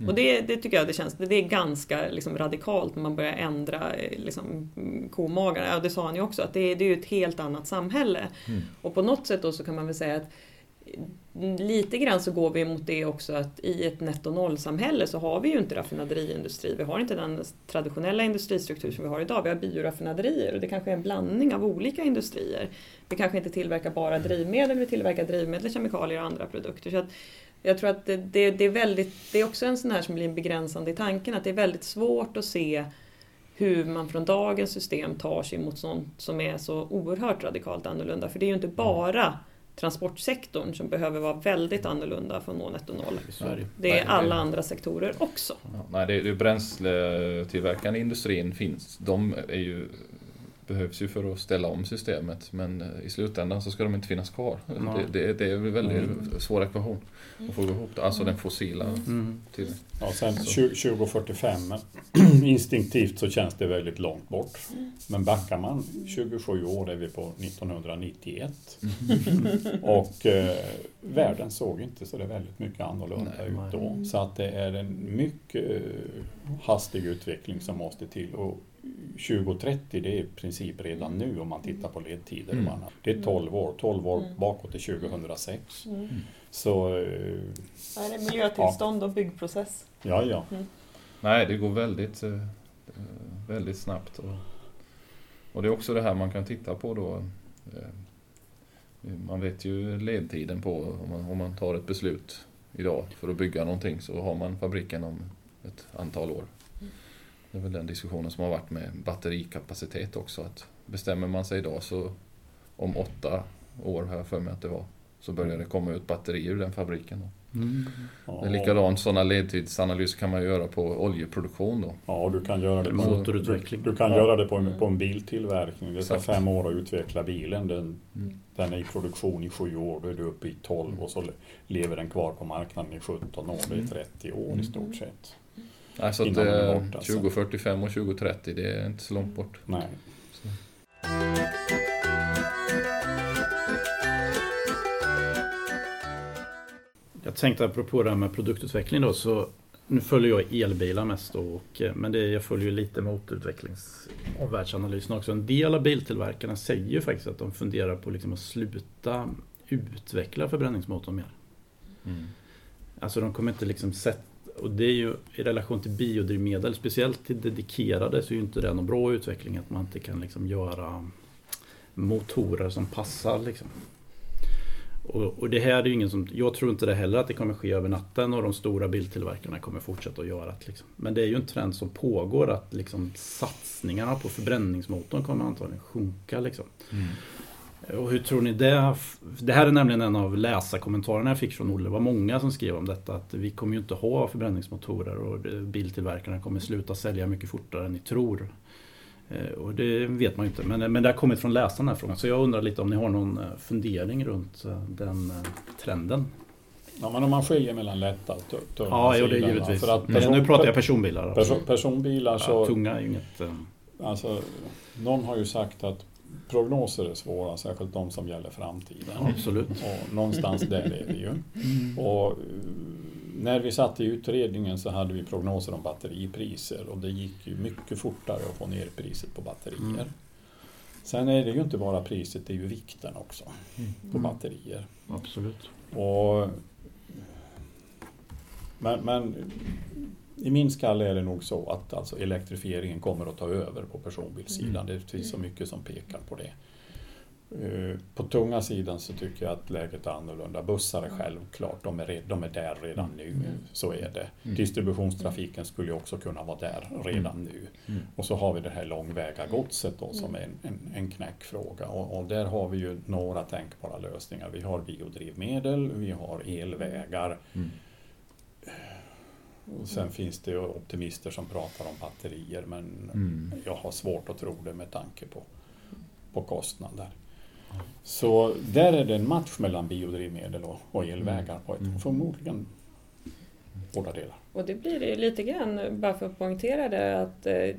Mm. Och det, det, tycker jag det känns, det är ganska liksom radikalt när man börjar ändra liksom, komagarna. Ja, det sa han ju också, att det, det är ju ett helt annat samhälle. Mm. Och på något sätt då så kan man väl säga att lite grann så går vi mot det också att i ett netto noll-samhälle så har vi ju inte raffinaderiindustri. Vi har inte den traditionella industristruktur som vi har idag. Vi har bioraffinaderier och det kanske är en blandning av olika industrier. Vi kanske inte tillverkar bara drivmedel, vi tillverkar drivmedel, kemikalier och andra produkter. Så att jag tror att det, det, det, är väldigt, det är också en sån här som blir begränsande i tanken, att det är väldigt svårt att se hur man från dagens system tar sig mot sånt som är så oerhört radikalt annorlunda. För det är ju inte bara transportsektorn som behöver vara väldigt annorlunda för att nå netto noll. Det är alla andra sektorer också. nej, det är bränsletillverkande industrin finns. De är ju behövs ju för att ställa om systemet men eh, i slutändan så ska de inte finnas kvar. Det, det, det, är en väldigt mm. svår ekvation att få ihop det. Alltså den fossila mm. Ja, sen 2045 instinktivt så känns det väldigt långt bort. Men backar man 27 år är vi på 1991. Mm. Och eh, världen såg inte så det väldigt mycket annorlunda nej, ut då. Så att det är en mycket eh, hastig utveckling som måste till. Och 2030 det är i princip redan nu om man tittar på ledtider mm. Det är 12 år, 12 år mm. bakåt till 2006. Mm. Så... Eh, är det miljötillstånd ja. och byggprocess? Ja, ja. Mm. Nej, det går väldigt, eh, väldigt snabbt. Och, och det är också det här man kan titta på då. Eh, man vet ju ledtiden på om man, om man tar ett beslut idag för att bygga någonting så har man fabriken om ett antal år. Det är väl den diskussionen som har varit med batterikapacitet också. Att bestämmer man sig idag så om åtta år, har jag för mig att det var, så börjar det komma ut batterier ur den fabriken. Mm. Det är likadant, sådana ledtidsanalyser kan man göra på oljeproduktion. Då. Ja, du kan göra det på, motorutveckling. Du kan ja. göra det på en, på en biltillverkning. Det tar fem år att utveckla bilen. Den, mm. den är i produktion i sju år, då är du uppe i 12 och så lever den kvar på marknaden i 17 år. Det är 30 år i stort sett. Alltså att, eh, bort, alltså. 2045 och 2030, det är inte så långt bort. Nej. Så. Jag tänkte apropå det här med produktutveckling då, så nu följer jag elbilar mest då, och, eh, men det, jag följer ju lite motorutvecklings och världsanalysen också. En del av biltillverkarna säger ju faktiskt att de funderar på liksom att sluta utveckla förbränningsmotorn mer. Mm. Alltså de kommer inte liksom sätta och det är ju i relation till biodrivmedel, speciellt till dedikerade, så är ju inte det någon bra utveckling att man inte kan liksom göra motorer som passar. Liksom. Och, och, det här är ju ingen som, jag tror inte det heller att det kommer ske över natten och de stora biltillverkarna kommer fortsätta att göra det. Liksom. Men det är ju en trend som pågår att liksom, satsningarna på förbränningsmotorn kommer antagligen sjunka. Liksom. Mm. Och hur tror ni det? Det här är nämligen en av läsarkommentarerna jag fick från Olle. Det var många som skrev om detta. Att vi kommer ju inte ha förbränningsmotorer och biltillverkarna kommer sluta sälja mycket fortare än ni tror. Eh, och det vet man ju inte. Men, men det har kommit från läsarna den här frågan. Så jag undrar lite om ni har någon eh, fundering runt eh, den trenden? Ja, men om man skiljer mellan lätta och tunga Ja, jo, det är givetvis. För att person, nu pratar jag personbilar. Person, personbilar så... Ja, tunga är ju inget... Alltså, någon har ju sagt att prognoser är svåra, särskilt de som gäller framtiden. Absolut. Och någonstans där är vi ju. Mm. Och när vi satt i utredningen så hade vi prognoser om batteripriser och det gick ju mycket fortare att få ner priset på batterier. Mm. Sen är det ju inte bara priset, det är ju vikten också mm. på batterier. Absolut. Och, men, men i min skalle är det nog så att alltså elektrifieringen kommer att ta över på personbilssidan. Mm. Det finns så mycket som pekar på det. Eh, på tunga sidan så tycker jag att läget är annorlunda. Bussar är självklart, de är, de är där redan nu. Mm. Så är det. Mm. Distributionstrafiken skulle också kunna vara där redan mm. nu. Mm. Och så har vi det här långväga godset då som är en, en, en knäckfråga. Och, och, där har vi ju några tänkbara lösningar. Vi har biodrivmedel, vi har elvägar. Mm. Och sen finns det optimister som pratar om batterier men mm. jag har svårt att tro det med tanke på, på kostnader. Så där är det en match mellan biodrivmedel och, och elvägar på ett, mm. förmodligen båda delar. Och det blir det lite grann, bara för att poängtera det, att eh,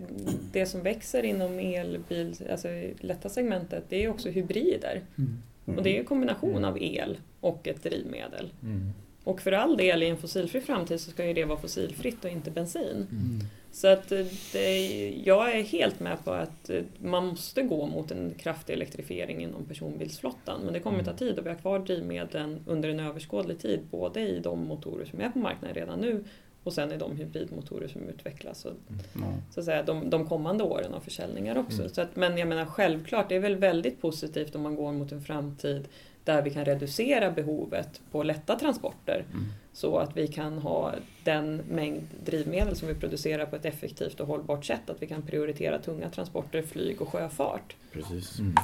det som växer inom elbil, alltså lätta segmentet, det är också hybrider. Mm. Och det är en kombination av el och ett drivmedel. Mm. Och för all del i en fossilfri framtid så ska ju det vara fossilfritt och inte bensin. Mm. Så att eh, det, jag är helt med på att eh, man måste gå mot en kraftig elektrifiering inom personbilsflottan. Men det kommer ta tid och vi har kvar drivmedlen under en överskådlig tid. Både i de motorer som är på marknaden redan nu och sen i de hybridmotorer som utvecklas och, mm. så att säga, de, de kommande åren av försäljningar också. Mm. Så att, men jag menar självklart, det är väl väldigt positivt om man går mot en framtid där vi kan reducera behovet på lätta transporter. Mm. Så att vi kan ha den mängd drivmedel som vi producerar på ett effektivt och hållbart sätt. Att vi kan prioritera tunga transporter, flyg och sjöfart. Precis. Mm.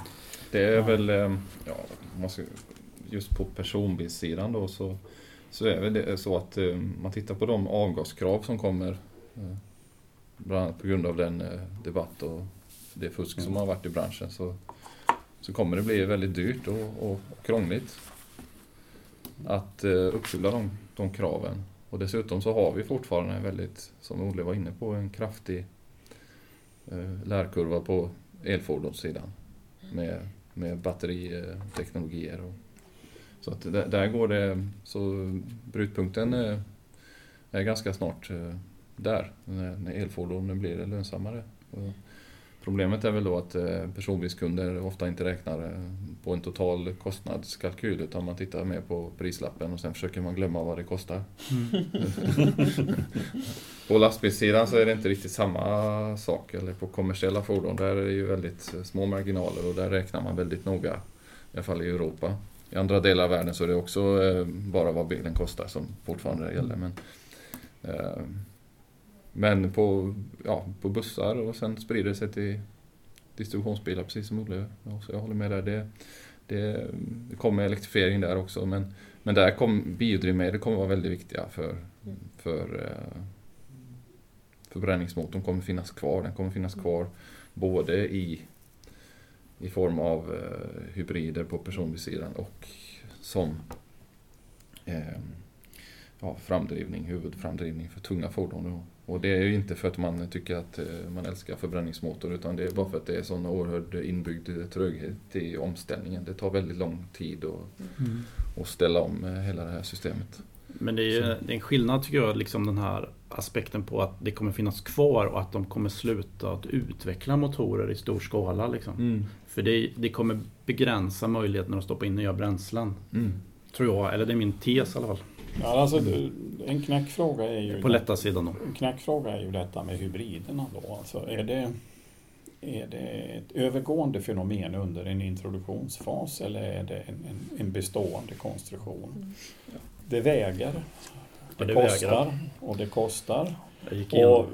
Det är väl, eh, ja, just på personbilssidan då så, så är det så att eh, man tittar på de avgaskrav som kommer eh, bland annat på grund av den debatt och det fusk som mm. har varit i branschen så så kommer det bli väldigt dyrt och, och krångligt att eh, uppfylla de, de kraven. Och dessutom så har vi fortfarande en väldigt, som Olle var inne på, en kraftig eh, lärkurva på elfordonssidan med, med batteriteknologier. Och, så att där, där, går det, så brytpunkten är, är ganska snart eh, där, när, när elfordonen blir lönsammare. Problemet är väl då att eh, personbilskunder ofta inte räknar eh, på en total kostnadskalkyl utan man tittar mer på prislappen och sen försöker man glömma vad det kostar. Mm. på lastbilssidan så är det inte riktigt samma sak, eller på kommersiella fordon där är det ju väldigt eh, små marginaler och där räknar man väldigt noga, i alla fall i Europa. I andra delar av världen så är det också bara vad bilen kostar som fortfarande gäller. Men, men på, ja, på bussar och sen sprider det sig till distributionsbilar precis som Olle. Ja, så jag håller med där. Det, det, det kommer elektrifiering där också men, men där kommer biodrivmedel kommer vara väldigt viktiga för, för eh, förbränningsmotorn kommer finnas kvar. Den kommer finnas kvar både i, i form av eh, hybrider på personbilssidan och som eh, ja, framdrivning, huvudframdrivning för tunga fordon. Och det är ju inte för att man tycker att eh, man älskar förbränningsmotor utan det är bara för att det är sån oerhörd inbyggd tröghet i omställningen. Det tar väldigt lång tid att, mm. att ställa om eh, hela det här systemet. Men det är, ju, det är en skillnad tycker jag, liksom den här aspekten på att det kommer finnas kvar och att de kommer sluta att utveckla motorer i stor skala. Liksom. Mm. För det, det, kommer begränsa möjligheten att stoppa in nya bränslen. Mm. Tror jag, eller det är min tes i alla fall. Ja, alltså, en knäckfråga är ju... På lätta sidan då. En knäckfråga är ju detta med hybriderna då. Alltså, är det, är det ett övergående fenomen under en introduktionsfas eller är det en, en, en bestående konstruktion? Mm. Det väger, Ja, det, det kostar väger. och det kostar. Och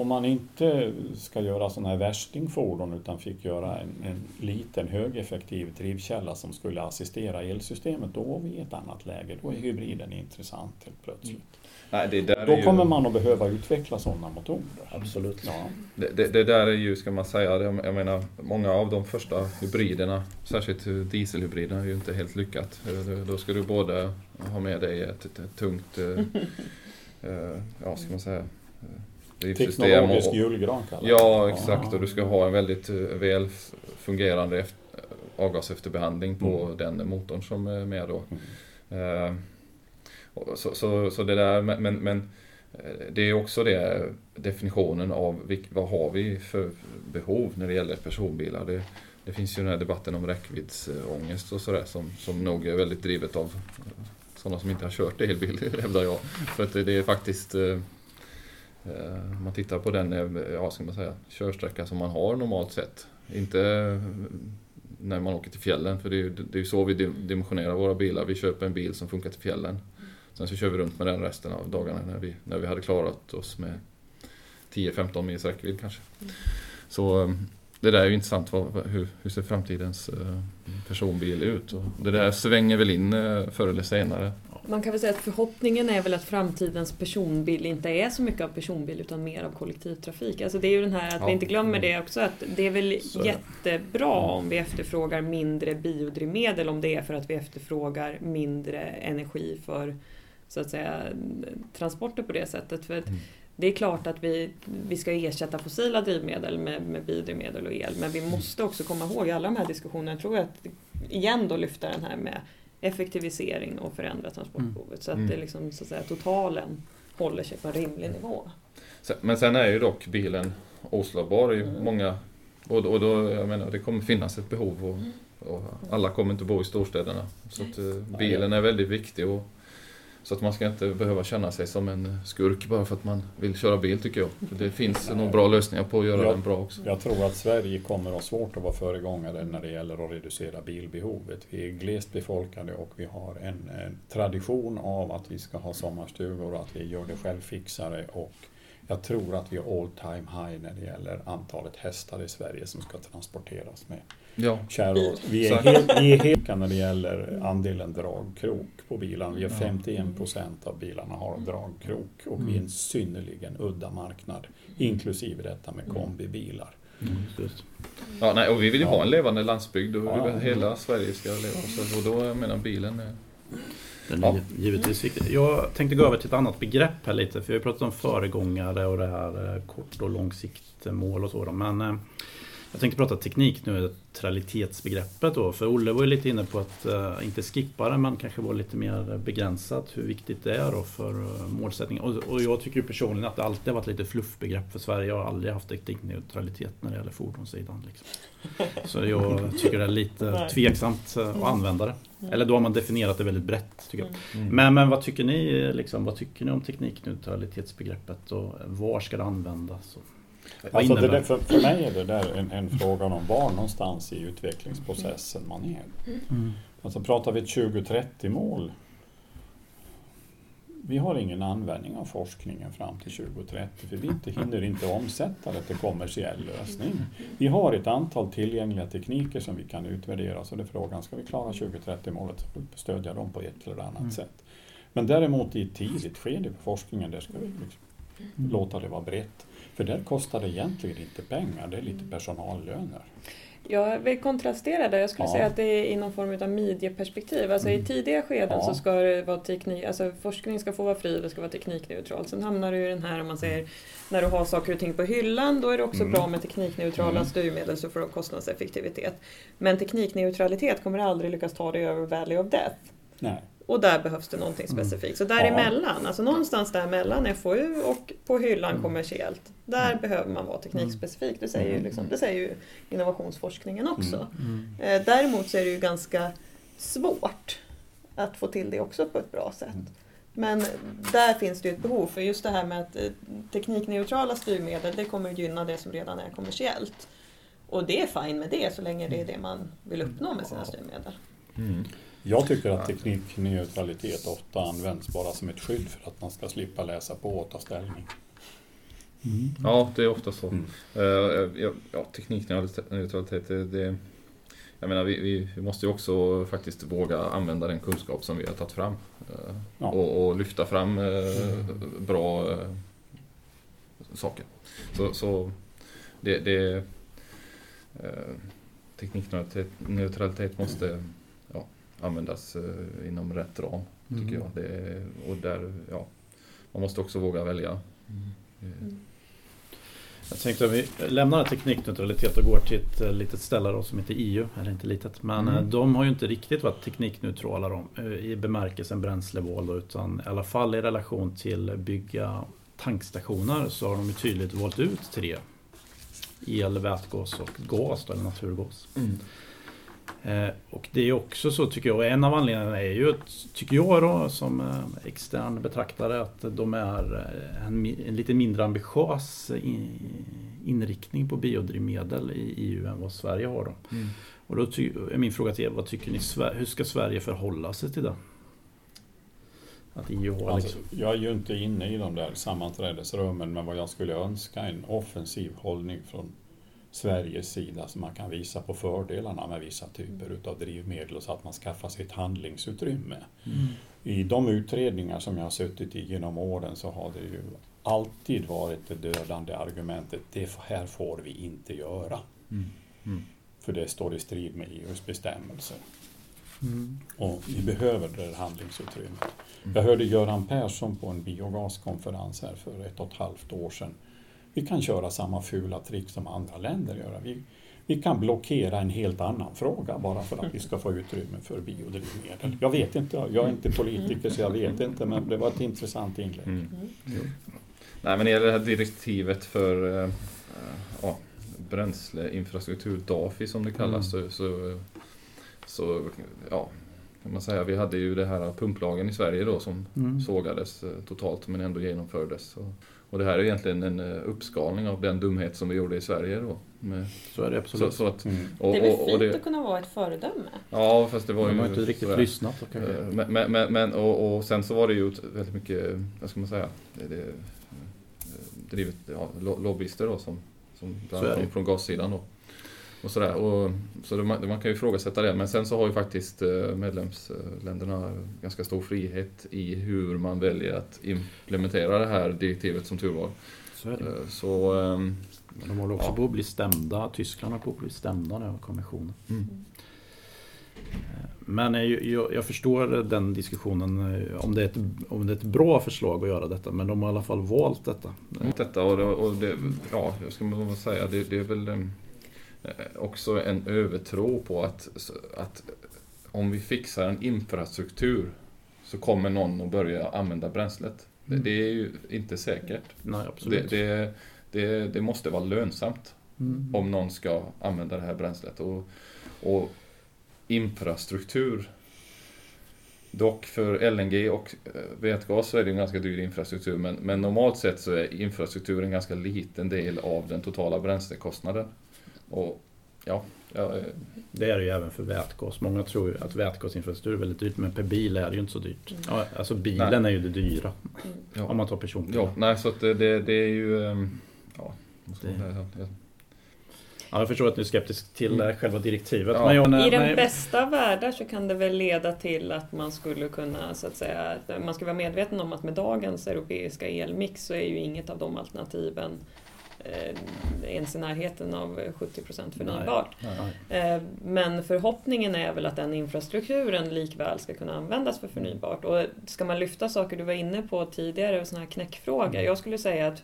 om man inte ska göra sådana här värstingfordon utan fick göra en, en liten högeffektiv drivkälla som skulle assistera elsystemet, då var vi i ett annat läge. Då är hybriden intressant helt plötsligt. Nej, det, där är Då ju, kommer man att behöva utveckla sådana motorer. Absolut. Ja. det, det, det där är ju, ska man säga, jag menar, många av de första hybriderna, särskilt dieselhybriderna, är ju inte helt lyckat. Då- ska du både ha med dig ett, ett, ett tungt, eh, ja ska man säga, eh. Teknologisk och- julgran kallar Ja, exakt. Och du ska ha en väldigt eh, väl fungerande eft- avgasefterbehandling på Mm. den motorn som är med då. Mm. Eh, och så, så, så det där, men, men, eh, det är också det definitionen av vilk, vad har vi för behov när det gäller personbilar. Det, det finns ju den här debatten om räckviddsångest och sådär som, som nog är väldigt drivet av sådana som inte har kört elbil, hävdar jag. För att det, är faktiskt eh, eh, om man tittar på den eh, ja, ska man säga, körsträcka som man har normalt sett. Inte när man åker till fjällen, för det är ju det är så vi dim- dimensionerar våra bilar. Vi köper en bil som funkar till fjällen. Sen så kör vi runt med den resten av dagarna när vi, när vi hade klarat oss med 10-15 mils räckvidd kanske. Så eh, det där är ju intressant. Vad, hur, hur ser framtidens eh, personbil ut? Och det där svänger väl in eh, förr eller senare. Man kan väl säga att förhoppningen är väl att framtidens personbil inte är så mycket av personbil utan mer av kollektivtrafik. Alltså det är ju den här att Ja. vi inte glömmer det också att det är väl Så jättebra om vi efterfrågar mindre biodrivmedel om det är för att vi efterfrågar mindre energi för så att säga transporter på det sättet. För att Mm. Det är klart att vi, vi ska ersätta fossila drivmedel med, med biodrivmedel och el men vi måste också komma ihåg i alla de här diskussionerna, tror jag att igen då lyfta den här med effektivisering och förändra transportbehovet så att Mm. det liksom, så att säga, totalen håller sig på en rimlig nivå. Men sen är ju dock bilen oslagbar i Mm. många... Och, och då, jag menar, det kommer finnas ett behov och, Mm. och alla kommer inte bo i storstäderna. Så eh, bilen är väldigt viktig. Och, så att man ska inte behöva känna sig som en skurk bara för att man vill köra bil tycker jag. Det finns nog bra lösningar på att göra Ja. den bra också. Jag tror att Sverige kommer att ha svårt att vara föregångare när det gäller att reducera bilbehovet. Vi är glest befolkade och vi har en, en tradition av att vi ska ha sommarstugor och att vi gör det självfixare och jag tror att vi har all time high när det gäller antalet hästar i Sverige som ska transporteras med Ja, kärror. Vi är helt, vi är helt när det gäller andelen dragkrok på bilarna. Vi har Ja. 51 procent av bilarna har dragkrok och vi är en synnerligen udda marknad, inklusive detta med kombibilar. Mm, just. ja nej, och vi vill ju Ja. ha en levande landsbygd och Ja. hela Sverige ska leva. Så, och då jag menar bilen är... Den är Ja. givetvis viktig. Jag tänkte gå över till ett annat begrepp här lite. För vi har pratat om föregångare och det här eh, kort och långsiktmål och så. Men jag tänkte prata teknik nu, neutralitetsbegreppet då. För Olle var ju lite inne på att eh, inte skippa det men kanske vara lite mer begränsat hur viktigt det är då för eh, målsättningen. Och, och jag tycker ju personligen att det alltid har varit lite fluffbegrepp för Sverige. Jag har aldrig haft teknikneutralitet när det gäller fordonssidan. Liksom. Så jag tycker det är lite tveksamt eh, att använda det. Eller då har man definierat det väldigt brett. Tycker jag. Mm. Men, men vad tycker ni liksom, vad tycker ni om teknikneutralitetsbegreppet och var ska det användas? Och Alltså det där, för, för mig är det där en, en fråga om var någonstans i utvecklingsprocessen man är. Mm. Alltså pratar vi ett 2030-mål. Vi har ingen användning av forskningen fram till 2030 för vi inte, hinner inte omsätta det till kommersiell lösning. Vi har ett antal tillgängliga tekniker som vi kan utvärdera så det är frågan, ska vi klara 2030-målet så får vi stödja dem på ett eller annat Mm. sätt. Men däremot i ett tidigt skede på forskningen, där ska vi liksom Mm. låta det vara brett. För där kostar det egentligen inte pengar, det är lite personallöner. Jag vill kontrastera där. Jag skulle Ja. säga att det är i någon form av midjeperspektiv. Alltså i tidiga skeden Ja. så ska det vara teknik, alltså forskning ska få vara fri, det ska vara teknikneutral. Sen hamnar du i den här om man säger när du har saker och ting på hyllan då är det också Mm. bra med teknikneutrala Mm. styrmedel så får du kostnadseffektivitet. Men teknikneutralitet kommer aldrig lyckas ta dig över Valley of Death. Nej. Och där behövs det någonting Mm. specifikt. Så däremellan, alltså någonstans där mellan FoU och på hyllan Mm. kommersiellt. Där behöver man vara teknikspecifik. Det säger, ju Mm. liksom, det säger ju innovationsforskningen också. Mm. Eh, Däremot så är det ju ganska svårt att få till det också på ett bra sätt. Mm. Men där finns det ju ett behov för just det här med att eh, teknikneutrala styrmedel det kommer gynna det som redan är kommersiellt. Och det är fine med det så länge det är det man vill uppnå med sina styrmedel. Mm. Jag tycker att teknikneutralitet ofta används bara som ett skydd för att man ska slippa läsa på och ta ställning. Mm. Ja, det är ofta så. Mm. Uh, ja, teknikneutralitet, det, det, jag menar, vi, vi, vi, måste ju också faktiskt våga använda den kunskap som vi har tagit fram. Uh, ja. och, och, lyfta fram uh, bra saker. Så, så det, det teknikneutralitet måste användas inom rätt ram, tycker mm. jag. Det, och där, ja, man måste också våga välja. Mm. Jag tänkte att vi lämnar teknikneutralitet och går till ett eh, litet ställe då, som heter EU, eller inte litet, men mm. Eh, de har ju inte riktigt varit teknikneutrala då, eh, i bemärkelsen bränsleval då, utan i alla fall i relation till bygga tankstationer så har de ju tydligt valt ut tre. El, vätgas och gas, då, eller naturgas. Mm. Eh, och det är också så tycker jag, en av anledningarna är ju, tycker jag då som eh, extern betraktare, att de är eh, en, en lite mindre ambitiös inriktning på biodrivmedel i EU än vad Sverige har. Då. Mm. Och då är min fråga till er, vad tycker ni, hur ska Sverige förhålla sig till det? Att EU har alltså, liksom... Jag är ju inte inne i de där sammanträdesrummen, men vad jag skulle önska en offensiv hållning från Sveriges sida så man kan visa på fördelarna med vissa typer mm. av drivmedel så att man skaffar sig ett handlingsutrymme. Mm. I de utredningar som jag har suttit i genom åren så har det ju alltid varit det dödande argumentet, det här får vi inte göra. Mm. Mm. För det står i strid med EUs bestämmelser. Mm. Och vi behöver det handlingsutrymmet. Mm. Jag hörde Göran Persson på en biogaskonferens här för ett och ett halvt år sedan vi kan köra samma fula trick som andra länder gör. Vi, vi kan blockera en helt annan fråga bara för att vi ska få utrymme för biodrivmedel. Jag vet inte, jag är inte politiker så jag vet inte, men det var ett intressant inlägg. Mm. Mm. Nej, men när det gäller det här direktivet för äh, ja, bränsleinfrastruktur, DAFI som det kallas, mm. så, så, så, ja, kan man säga, vi hade ju det här pumplagen i Sverige då som mm. sågades eh, totalt men ändå genomfördes. Och, och det här är egentligen en eh, uppskalning av den dumhet som vi gjorde i Sverige då. Med, så är det absolut. Så, så att, mm. och, det är väl fint det, att kunna vara ett föredöme? Ja, fast det var ju... De har inte riktigt sådär. lyssnat. Okay. Eh, men, men, men, men och, och, sen så var det ju väldigt mycket, vad ska man säga, det, det, drivet ja, lobbyister då som, som från gassidan då. Och sådär. Och, så det, man, man kan ju ifrågasätta det. Men sen så har ju faktiskt eh, medlemsländerna ganska stor frihet i hur man väljer att implementera det här direktivet som tur var. Så. Eh, så men de håller också ja. på att bli stämda. Tyskland har på att bli stämda nu av kommissionen. Mm. Eh, men jag, jag, förstår den diskussionen om det, är ett, om det är ett bra förslag att göra detta. Men de har i alla fall valt detta. Detta och det, och det ja, jag ska man säga, det, det är väl ehm, Eh, också en övertro på att, att om vi fixar en infrastruktur så kommer någon att börja använda bränslet. Mm. Det, det, är ju inte säkert. Nej, absolut. Det, det, det måste vara lönsamt mm. om någon ska använda det här bränslet. Och, och infrastruktur Dock för LNG och eh, vätgas så är det en ganska dyr infrastruktur men, men normalt sett så är infrastruktur en ganska liten del av den totala bränslekostnaden. Och, ja, ja, det är det ju även för vätgas. Många tror ju att vätgasinfrastruktur är väldigt dyrt men per bil är det ju inte så dyrt. Mm. Ja, alltså bilen nej. är ju det dyra. Mm. Om man tar personbil. Ja, nej så att det, det är ju... Ehm, ja, det. Ja, jag förstår att du är skeptisk till mm. själva direktivet. Ja. Jag, nej, I den nej. bästa världen så kan det väl leda till att man skulle kunna så att säga, man ska vara medveten om att med dagens europeiska elmix så är ju inget av de alternativen eh, ens i närheten av 70% förnybart. Nej, nej. Eh, men förhoppningen är väl att den infrastrukturen likväl ska kunna användas för förnybart. Och ska man lyfta saker du var inne på tidigare, sådana här knäckfrågor. Mm. Jag skulle säga att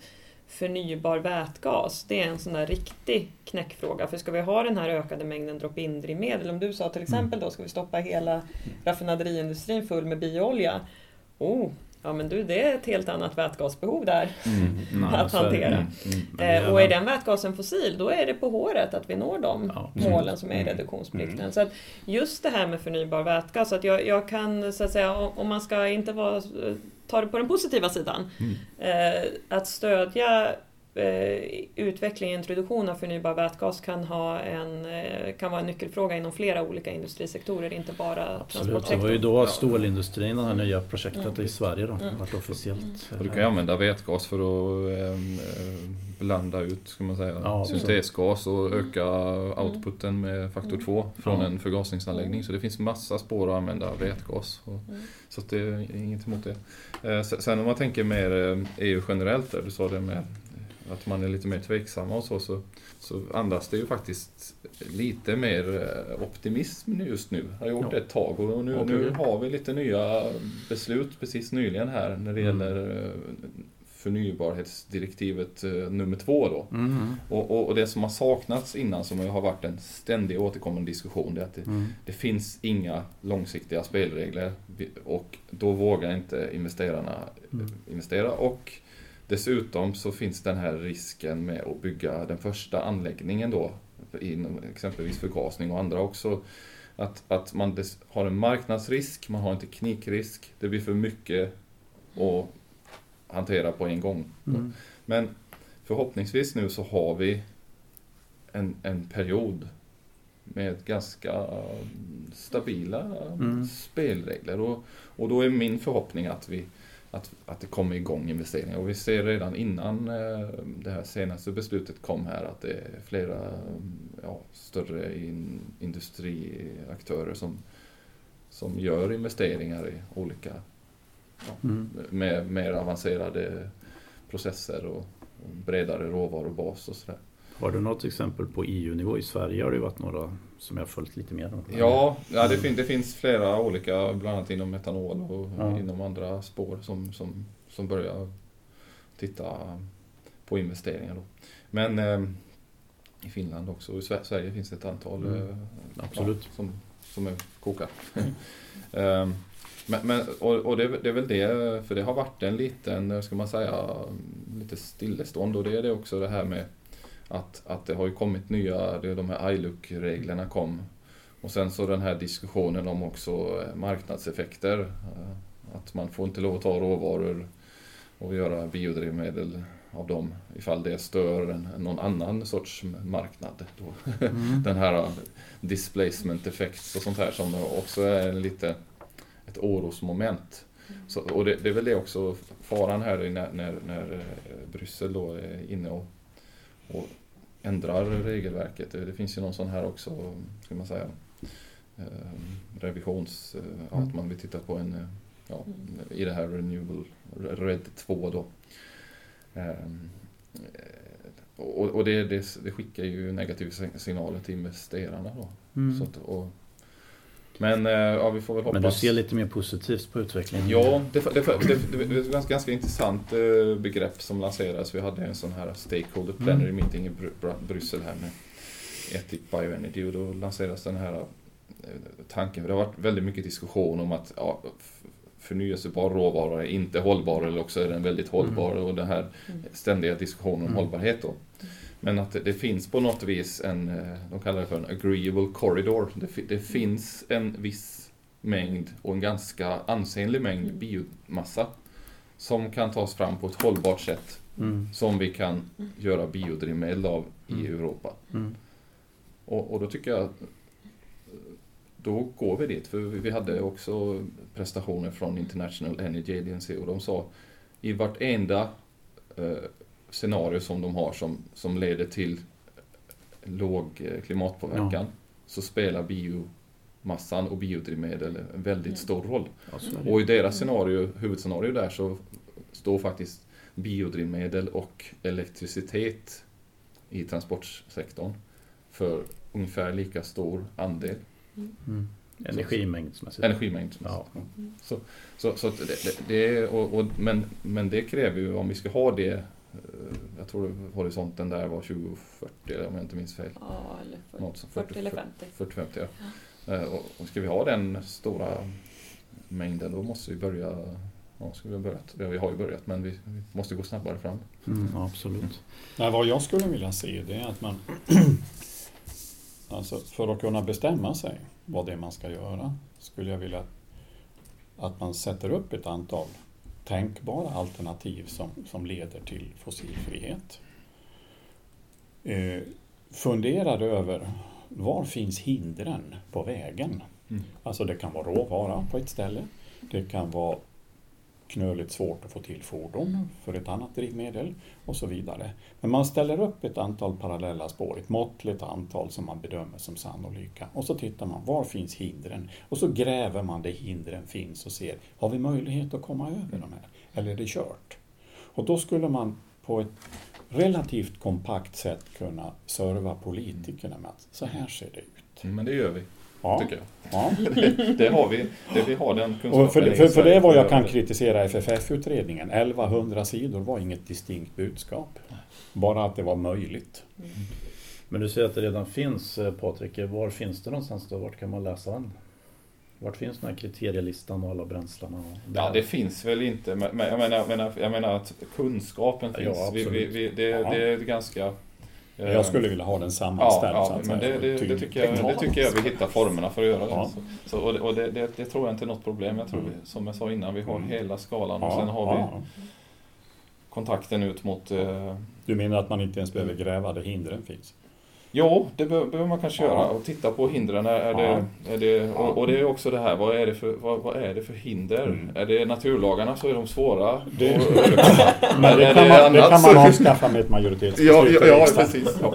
förnybar vätgas, det är en sån där riktig knäckfråga. För ska vi ha den här ökade mängden drop-in drivmedel, om du sa till exempel då, ska vi stoppa hela raffinaderiindustrin full med bioolja? Oh, Ja men du, det är ett helt annat vätgasbehov där mm, nej, att hantera. Mm, mm, eh, och är den vätgasen fossil, då är det på håret att vi når de ja, målen som är i mm. reduktionsplikten. Mm. Så att just det här med förnybar vätgas, att jag, jag kan så att säga, om man ska inte vara ta det på den positiva sidan. Mm. Eh, att stödja utveckling och introduktion av förnybar vätgas kan, ha en, eh, kan vara en nyckelfråga inom flera olika industrisektorer, inte bara Absolut, det var ju då stålindustrin, det här nya projektet Mm. i Sverige då, Mm. vart officiellt. Och du kan ju använda vätgas för att ehm, eh, blanda ut ska man säga, Ja, syntesgas och öka outputen med faktor Mm. 2 från en förgasningsanläggning. Så det finns massa spår att använda vätgas. Och, Mm. Så att det är inget emot det. Eh, se- Sen om man tänker mer eh, EU generellt, där, du sa det med att man är lite mer tveksamma och så, så, så andas det ju faktiskt lite mer eh, optimism just nu. Har gjort det ett tag och nu, nu har vi lite nya beslut precis nyligen här när det Mm. gäller eh, förnybarhetsdirektivet eh, nummer två då. Mm. Och, och, och det som har saknats innan, som har varit en ständig återkommande diskussion, det är att det, Mm. det finns inga långsiktiga spelregler och då vågar inte investerarna Mm. investera. Och dessutom så finns den här risken med att bygga den första anläggningen då, exempelvis förgasning och andra också. Att, att man har en marknadsrisk, man har en teknikrisk, det blir för mycket att hantera på en gång. Mm. Men förhoppningsvis nu så har vi en, en period med ganska mm, stabila Mm. spelregler. Och, och då är min förhoppning att, vi, att, att det kommer igång investeringar. Och vi ser redan innan eh, det här senaste beslutet kom här att det är flera mm, ja, större in, industriaktörer som, som gör investeringar i olika Mm. med mer avancerade processer och, och bredare råvarubas och sådär. Har du något exempel på EU-nivå? I Sverige har det ju varit några som jag följt lite mer. Ja, ja det, fin, det finns flera olika, bland annat inom metanol och Ja. inom andra spår som, som, som börjar titta på investeringar. Då. Men eh, i Finland också och i Sve- Sverige finns det ett antal Mm. eh, Absolut. Ja, som, som är kokar. Ehm, men, men, och och det, det är väl det, för det har varit en liten, ska man säga, lite stillestånd och det är det också det här med att, att det har ju kommit nya, det de här ILUC-reglerna kom. Och sen så den här diskussionen om också eh, marknadseffekter. eh, Att man får inte lov att ta råvaror och göra biodrivmedel av dem ifall det stör en, någon annan sorts marknad. Då. Mm. Den här displacement effects och sånt här som också är lite ett orosmoment. Så, och det, det är väl det också faran här när, när, när eh, Bryssel då är inne och, och ändrar regelverket. Det, finns ju någon sån här också, ska man säga, eh, revisions... Eh, ja, att man vill titta på en, eh, ja, i det här Renewable RED 2 då. Ehm, eh, och och det, det, det skickar ju negativa signaler till investerarna då. Mm. Så att, och, men eh, ja, vi får väl hoppas. Men du ser lite mer positivt på utvecklingen? Ja, det, det, det, det, det är ett ganska, ganska intressant eh, begrepp som lanseras. Vi hade en sån här stakeholder plenary Mm. meeting i Bry Bry- Bryssel här med Ethic Bioenergy och då lanseras den här eh, tanken. För det har varit väldigt mycket diskussion om att ja, förnyelsebar råvara är inte hållbar eller också är den väldigt hållbar och den här Mm. ständiga diskussionen om Mm. hållbarhet då. Men att det, det finns på något vis en, eh, de kallar det för en agreeable corridor. Det, det finns en viss mängd och en ganska ansenlig mängd Mm. biomassa som kan tas fram på ett hållbart sätt Mm. som vi kan Mm. göra biodrivmedel av i Mm. Europa. Mm. Och, och då tycker jag då går vi dit. För vi hade också prestationer från International Energy Agency och de sa i vartenda eh, scenario som de har som, som leder till låg eh, klimatpåverkan så spelar biomassan och biodrivmedel en väldigt Mm. stor roll. Ja, det. Och i deras scenario, huvudscenario där så står faktiskt biodrivmedel och elektricitet i transportsektorn för ungefär lika stor andel Mm. Energimängdsmässigt. energimängd. Ja. Så, så, så det, det, det är, och, och, men, men det kräver ju, om vi ska ha det, jag tror horisonten där var 2040 om jag inte minns fel. Ja, eller 40, Något som 40 eller 50. 40-50 ja. Eh, Och, och ska vi ha den stora mängden då måste vi börja, ja, ska vi ha börjat, ja, vi har ju börjat men vi, vi måste gå snabbare fram. Mm, ja, absolut. Nej, vad jag skulle vilja se det är att man alltså för att kunna bestämma sig vad det är man ska göra skulle jag vilja att man sätter upp ett antal tänkbara alternativ som, som leder till fossilfrihet. Eh, funderar över var finns hindren på vägen? Mm. Alltså det kan vara råvara på ett ställe. Det kan vara knöligt svårt att få till fordon för ett annat drivmedel och så vidare. Men man ställer upp ett antal parallella spår, ett måttligt antal som man bedömer som sannolika. Och så tittar man, var finns hindren? Och så gräver man där hindren finns och ser, har vi möjlighet att komma över de här? Eller är det kört? Och då skulle man på ett relativt kompakt sätt kunna serva politikerna med att så här ser det ut. Mm, men det gör vi, Ja, tycker jag. ja. Det, det har vi. Det, vi har den kunskapen Och för, för, för det är vad jag kan kritisera FFF-utredningen. 1100 sidor var inget distinkt budskap. Bara att det var möjligt. Men du säger att det redan finns eh, Patrik. Var finns det någonstans då? Vart kan man läsa den? Vart finns den här kriterielistan och alla bränslena? Ja, det finns väl inte. Men jag menar, jag menar, jag menar att kunskapen Ja, finns. vi, vi, absolut. vi, det, Ja. det är ganska... eh, Jag skulle vilja ha den Ja, sammanställd. ja att men det, det, det, tycker jag, det tycker jag vi hittar formerna för att göra. Ja. Det. Så, och det, och det, det, tror jag inte är något problem. Jag tror vi, som jag sa innan, vi har Mm. hela skalan och Ja, sen har vi ja. kontakten ut mot... Eh, Du menar att man inte ens behöver gräva där hindren finns? Jo, det be- behöver man kanske Ja. göra och titta på hindren. Är, det, är det, och, och det är också det här, vad är det för, vad, vad är det för hinder? Mm. Är det naturlagarna så är de svåra. Det- Och- Men det kan man, det kan man avskaffa med ett majoritetsbeslut Ja, ja, ja precis. Ja.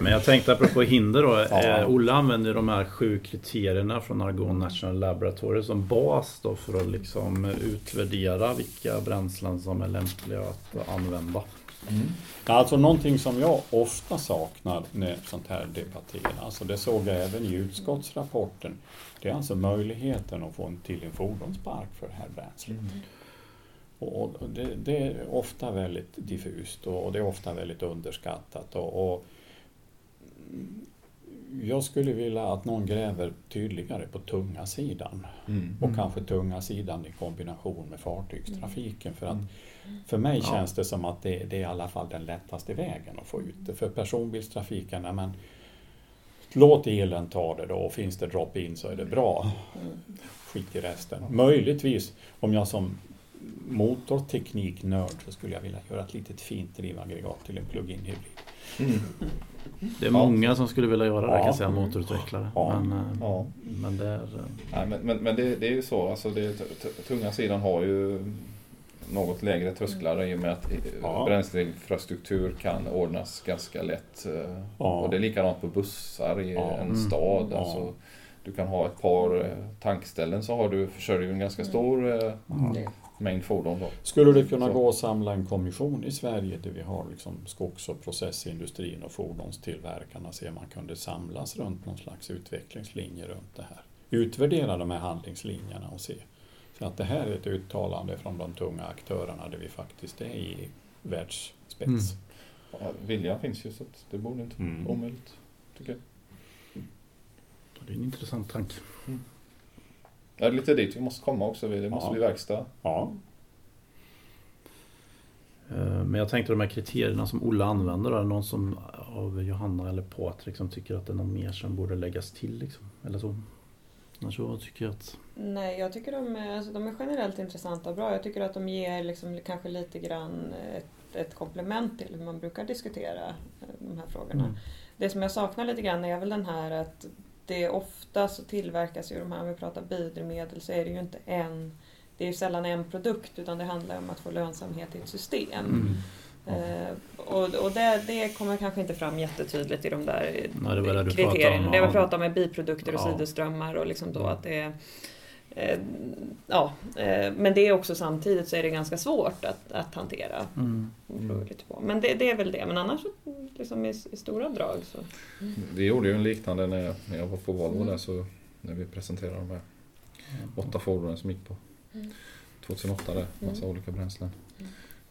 Men jag tänkte apropå hinder då. Ja. Eh, Olle använder de här sju kriterierna från Argon National Laboratory som bas då för att liksom utvärdera vilka bränslen som är lämpliga att använda. Mm. Alltså någonting som jag ofta saknar när sånt här debatteras, alltså det såg jag även i utskottsrapporten, det är alltså möjligheten att få en till en fordonspark för det här bränslet. Mm. Och och det, det är ofta väldigt diffust och och det är ofta väldigt underskattat. Och, och jag skulle vilja att någon gräver tydligare på tunga sidan Mm. och kanske tunga sidan i kombination med fartygstrafiken. För, att, Mm. För mig Ja. känns det som att det, det är i alla fall den lättaste vägen att få ut det. För personbilstrafiken, ja, men, låt elen ta det då och finns det drop-in så är det bra. Skit i resten. Möjligtvis om jag som motortekniknörd så skulle jag vilja göra ett litet fint drivaggregat till en plug-in hybrid. Mm. Det är många som skulle vilja göra det kan Ja. jag säga, motorutvecklare. Ja. Men, eh, Ja. men det är... eh, Nej, men men, men det, det är ju så, alltså det, tunga sidan har ju något lägre trösklar i och med att eh, Ja. bränsleinfrastruktur kan ordnas ganska lätt. eh, Ja. Och det är likadant på bussar i Ja. en Mm. stad. Ja. Alltså, du kan ha ett par eh, tankställen så har du, försörjer du en ganska stor eh, Mm. mängd fordon. Då. Skulle det kunna Så. gå att samla en kommission i Sverige där vi har liksom skogs och processindustrin och fordonstillverkarna se om man kunde samlas runt någon slags utvecklingslinje runt det här. Utvärdera de här handlingslinjerna och se. Så att det här är ett uttalande från de tunga aktörerna där vi faktiskt är i världsspets. Mm. Ja, viljan finns ju så att det borde inte vara Mm. omöjligt. Tycker jag. Det är en intressant tanke. Det är lite dit vi måste komma också. Det måste Ja. bli verkstad. Ja. Eh, Men jag tänkte de här kriterierna som Olle använder, är det någon som av Johanna eller Patrik som tycker att det är något mer som borde läggas till? Liksom? Eller så? Annars så tycker jag att... Nej, jag tycker de är, alltså, de är generellt intressanta och bra. Jag tycker att de ger liksom, kanske lite grann ett, ett komplement till hur man brukar diskutera eh, de här frågorna. Mm. Det som jag saknar lite grann är väl den här att det ofta så tillverkas ju de här, om vi pratar biodrivmedel så är det ju inte en, det är ju sällan en produkt utan det handlar om att få lönsamhet i ett system. Mm. Eh, och och det, det kommer kanske inte fram jättetydligt i de där Nej, det var pratade kriterierna. om, Det vi ja. pratar om är biprodukter och Ja. sidoströmmar och liksom då att det är Ja, eh, men det är också samtidigt så är det ganska svårt att, att hantera. Mm. På. Men det, det är väl det. Men annars liksom i, i stora drag så. Vi gjorde ju en liknande när jag, när jag var på Volvo Mm. där så när vi presenterade de här åtta fordonen som gick på Mm. 2008 där, massa Mm. olika bränslen.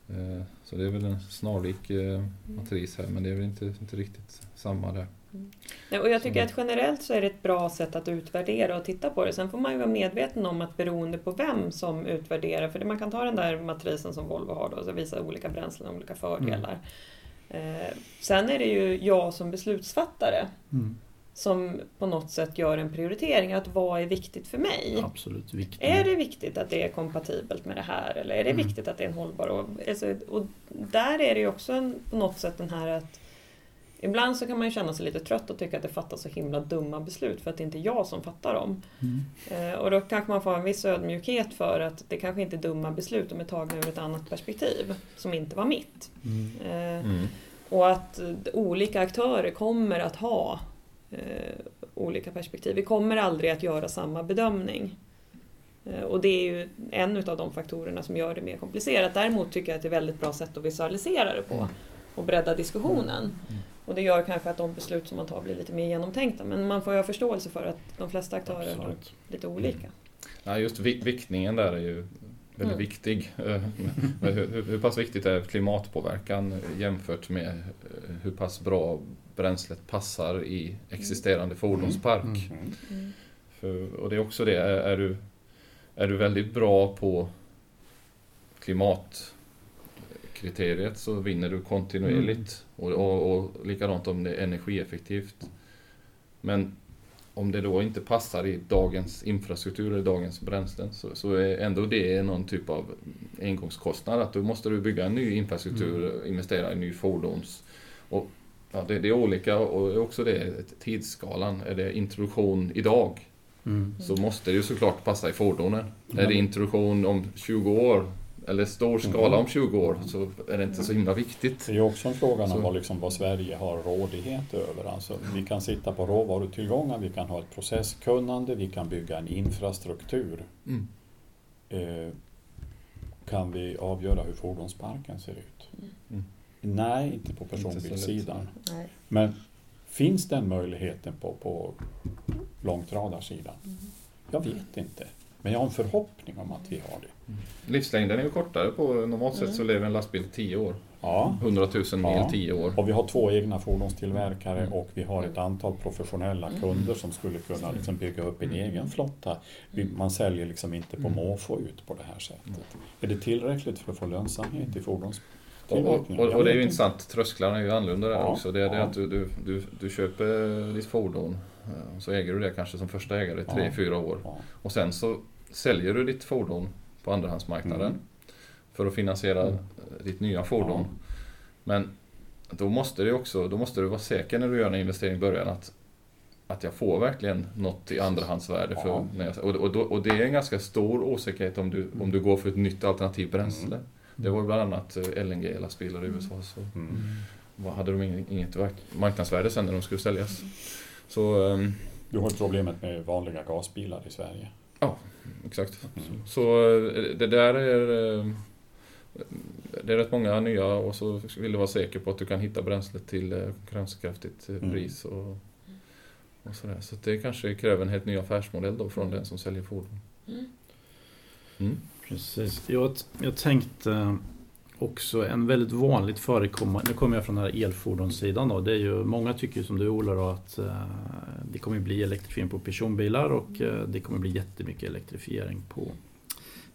Eh, Så det är väl en snarlik eh, matris här men det är väl inte, inte riktigt samma där. Nej, och jag tycker Så- att generellt så är det ett bra sätt att utvärdera och titta på det. Sen får man ju vara medveten om att beroende på vem som utvärderar, för man kan ta den där matrisen som Volvo har då, och visa olika bränslen och olika fördelar. Eh, sen är det ju jag som beslutsfattare Mm. som på något sätt gör en prioritering. Att vad är viktigt för mig? Absolut viktigt. Är det viktigt att det är kompatibelt med det här eller är det Mm. viktigt att det är en hållbar... Och, alltså, och där är det ju också en, på något sätt den här att Ibland så kan man känna sig lite trött och tycka att det fattas så himla dumma beslut för att det inte är jag som fattar dem. Mm. Eh, och då kanske man får en viss ödmjukhet för att det kanske inte är dumma beslut, de är tagna ur ett annat perspektiv som inte var mitt. Mm. Eh, Mm. och att olika aktörer kommer att ha eh, olika perspektiv. Vi kommer aldrig att göra samma bedömning. Eh, och det är ju en av de faktorerna som gör det mer komplicerat. Däremot tycker jag att det är ett väldigt bra sätt att visualisera det på och bredda diskussionen. Och det gör kanske att de beslut som man tar blir lite mer genomtänkta. Men man får ju ha förståelse för att de flesta aktörer har Absolut. lite olika. Ja, just vi- viktningen där är ju väldigt Mm. viktig. Hur, hur, hur pass viktigt är klimatpåverkan jämfört med eh, hur pass bra bränslet passar i existerande fordonspark? Mm. Mm. Mm. För, och det är också det, är, är, du, är du väldigt bra på klimatkriteriet så vinner du kontinuerligt. Och, och, och likadant om det är energieffektivt. Men om det då inte passar i dagens infrastruktur eller dagens bränslen så, så är ändå det någon typ av engångskostnad. Att då måste du bygga en ny infrastruktur, investera i ny fordons... Och, ja, det, det är olika och också det, tidsskalan. Är det introduktion idag Mm. så måste det ju såklart passa i fordonen. Mm. Är det introduktion om 20 år eller stor skala om 20 år så är det inte så himla viktigt. Det är också en fråga om vad, liksom, vad Sverige har rådighet över. Alltså, vi kan sitta på råvarutillgångar, vi kan ha ett processkunnande, vi kan bygga en infrastruktur. Mm. Eh, kan vi avgöra hur fordonsparken ser ut? Mm. Nej, inte på personbilssidan. Men finns den möjligheten på, på långtradarsidan? Mm. Jag vet inte. Men jag har en förhoppning om att vi har det. Livslängden är ju kortare. På normalt sett så lever en lastbil 10 år. Ja, 100 000 mil Ja. 10 år. och vi har två egna fordonstillverkare Mm. och vi har ett antal professionella kunder som skulle kunna liksom bygga upp en egen flotta. Vi- Man säljer liksom inte på måfå ut på det här sättet. Är det tillräckligt för att få lönsamhet i Och, fordonstillverkningen? och, Jag och det är ju inte. intressant, trösklarna är ju annorlunda där Ja, också. Det är det ja. att du, du, du, du köper ditt fordon eh, och så äger du det kanske som första ägare i Ja. 3-4 år. Ja. Och sen så säljer du ditt fordon på andrahandsmarknaden Mm. för att finansiera Mm. ditt nya fordon. Ja. Men då måste, det också, då måste du vara säker när du gör en investering i början att, att jag får verkligen något i andrahandsvärde. För Ja. när jag, och, och, då, och det är en ganska stor osäkerhet om du, om du går för ett nytt alternativt bränsle. Mm. Det var bland annat eh, LNG-lastbilar i USA. Så Mm. vad hade de inget, marknadsvärde sen när de skulle säljas. Så ehm, Du har problemet med vanliga gasbilar i Sverige. Exakt. Mm. Så eh, det där är... eh, Det är rätt många nya och så vill du vara säker på att du kan hitta bränslet till eh, konkurrenskraftigt Mm. pris. Och, och sådär. Så det kanske kräver en helt ny affärsmodell då från den som säljer fordon. Mm. Mm. Precis. Jag, jag tänkte också en väldigt vanligt förekommande, nu kommer jag från den här elfordonssidan då, det är ju, många tycker som du Ola då att eh, det kommer bli elektrifiering på personbilar och eh, det kommer bli jättemycket elektrifiering på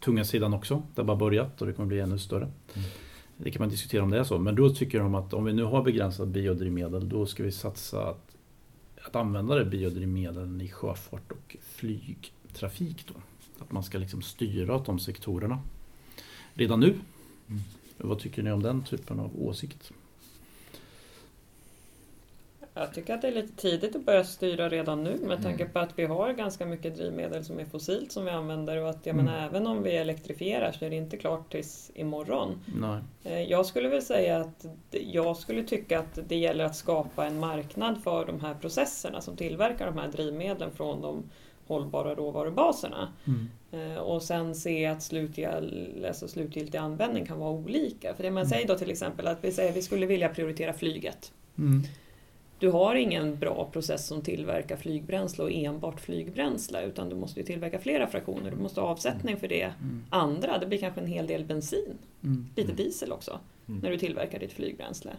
tunga sidan också. Det har bara börjat och det kommer bli ännu större. Mm. Det kan man diskutera om det är så, men då tycker de att om vi nu har begränsat biodrivmedel då ska vi satsa att, att använda det biodrivmedlen i sjöfart och flygtrafik. Då. Att man ska liksom styra de sektorerna redan nu. Mm. Vad tycker ni om den typen av åsikt? Jag tycker att det är lite tidigt att börja styra redan nu med Mm. tanke på att vi har ganska mycket drivmedel som är fossilt som vi använder och att jag Mm. menar, även om vi elektrifierar så är det inte klart tills imorgon. Nej. Eh, Jag skulle väl säga att jag skulle tycka att det gäller att skapa en marknad för de här processerna som tillverkar de här drivmedlen från de hållbara råvarubaserna. Eh, Och sen se att slutgil- alltså slutgiltig användning kan vara olika. För det man säger då till exempel att vi säger att vi skulle vilja prioritera flyget. Mm. Du har ingen bra process som tillverkar flygbränsle och enbart flygbränsle utan du måste ju tillverka flera fraktioner. Du måste ha avsättning för det Mm. andra. Det blir kanske en hel del bensin, Mm. lite diesel också, Mm. när du tillverkar ditt flygbränsle.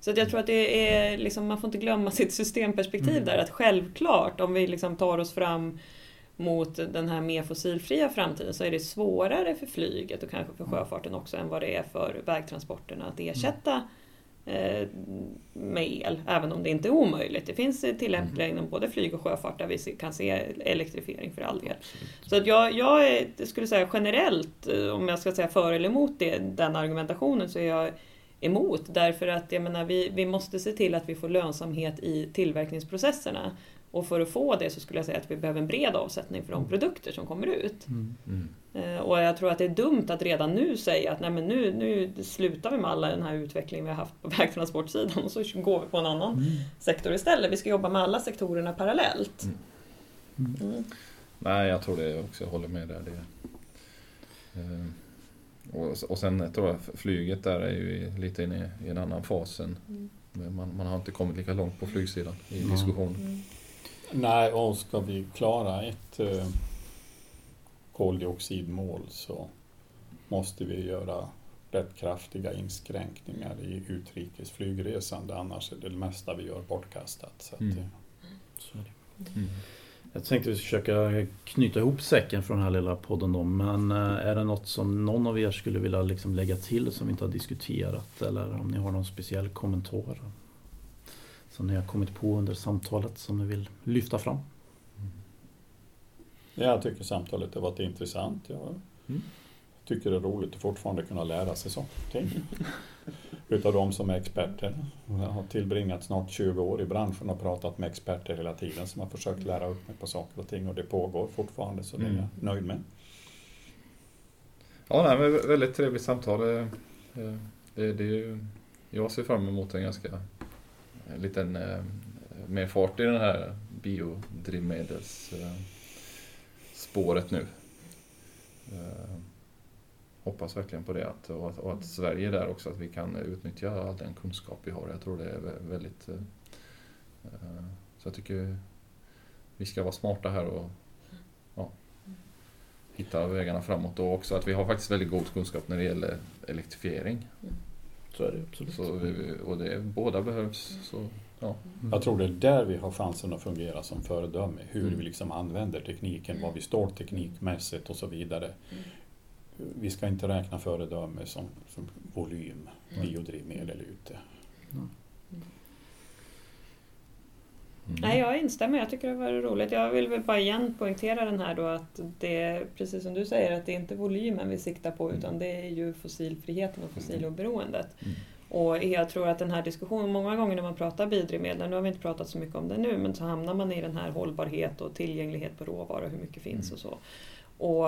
Så jag tror att det är, liksom, man får inte glömma sitt systemperspektiv Mm. där. Att självklart, om vi liksom tar oss fram mot den här mer fossilfria framtiden så är det svårare för flyget och kanske för sjöfarten också än vad det är för vägtransporterna att ersätta eh, med el, även om det inte är omöjligt. Det finns tillämpningar inom både flyg och sjöfart där vi kan se elektrifiering för all del. Så att jag, jag skulle säga generellt, eh, om jag ska säga för eller emot det, den argumentationen, så är jag emot. Därför att jag menar, vi, vi måste se till att vi får lönsamhet i tillverkningsprocesserna. Och för att få det så skulle jag säga att vi behöver en bred avsättning för de mm. produkter som kommer ut. Mm. Mm. Och jag tror att det är dumt att redan nu säga att nej men nu, nu slutar vi med alla den här utvecklingen vi har haft på vägtransportsidan och så går vi på en annan mm. sektor istället. Vi ska jobba med alla sektorerna parallellt. Mm. Mm. Nej, jag tror det också. Jag håller med där. Det, eh, och, och sen tror jag flyget där är ju lite inne i en annan fas. Än, man, man har inte kommit lika långt på flygsidan i diskussionen. Nej, och ska vi klara ett eh, koldioxidmål så måste vi göra rätt kraftiga inskränkningar i utrikes flygresande annars är det, mesta vi gör bortkastat. Så att, mm. Så mm. Jag tänkte vi försöka knyta ihop säcken från den här lilla podden då, men eh, är det något som någon av er skulle vilja liksom lägga till som vi inte har diskuterat eller om ni har någon speciell kommentar? som ni har kommit på under samtalet som ni vill lyfta fram? Jag tycker samtalet har varit intressant. Jag mm. Tycker det är roligt att fortfarande kunna lära sig saker Utav de som är experter. Jag har tillbringat snart 20 år i branschen och pratat med experter hela tiden som har försökt lära upp mig på saker och ting och det pågår fortfarande så det är jag mm. nöjd med. Ja, nej, men väldigt trevligt samtal. Det, det, det, jag ser fram emot en ganska en liten eh, mer fart i den här biodrivmedelsspåret nu. Hoppas verkligen på det att, och, att, och att Sverige är där också, att vi kan utnyttja all den kunskap vi har. Jag tror det är väldigt... Eh, eh, så jag tycker vi ska vara smarta här och ja, hitta vägarna framåt och också att vi har faktiskt väldigt god kunskap när det gäller elektrifiering. Så är det absolut. Så vi, och det, båda behövs. Så, ja. Mm. Jag tror det är där vi har chansen att fungera som föredöme. Hur mm. vi liksom använder tekniken, var vi står teknikmässigt och så vidare. Mm. Vi ska inte räkna föredöme som, som volym, biodrivmedel ute. Mm. Mm. Nej, jag instämmer. Jag tycker det var roligt. Jag vill väl bara igen poängtera den här då att det är precis som du säger att det är inte volymen vi siktar på mm. utan det är ju fossilfriheten och fossiloberoendet. Mm. Och jag tror att den här diskussionen, många gånger när man pratar biodrivmedel, nu har vi inte pratat så mycket om det nu, men så hamnar man i den här hållbarhet och tillgänglighet på råvaror, hur mycket finns och så. Och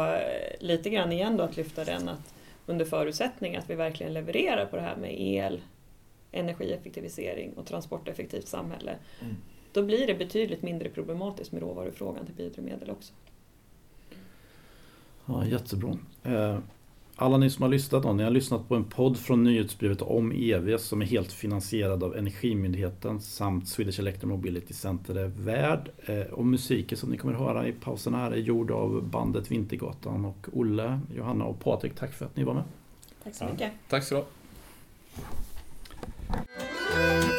lite grann igen då att lyfta den att under förutsättning att vi verkligen levererar på det här med el, energieffektivisering och transporteffektivt samhälle. Mm då blir det betydligt mindre problematiskt med råvarufrågan till biodrivmedel också. Ja, jättebra. Alla ni som har lyssnat då, ni har lyssnat på en podd från nyhetsbrevet om EV som är helt finansierad av Energimyndigheten samt Swedish Electromobility Center är värd. Eh, och musiken som ni kommer att höra i pausen här är gjord av bandet Vintergatan och Olle, Johanna och Patrik. Tack för att ni var med. Tack så mycket. Ja, tack så du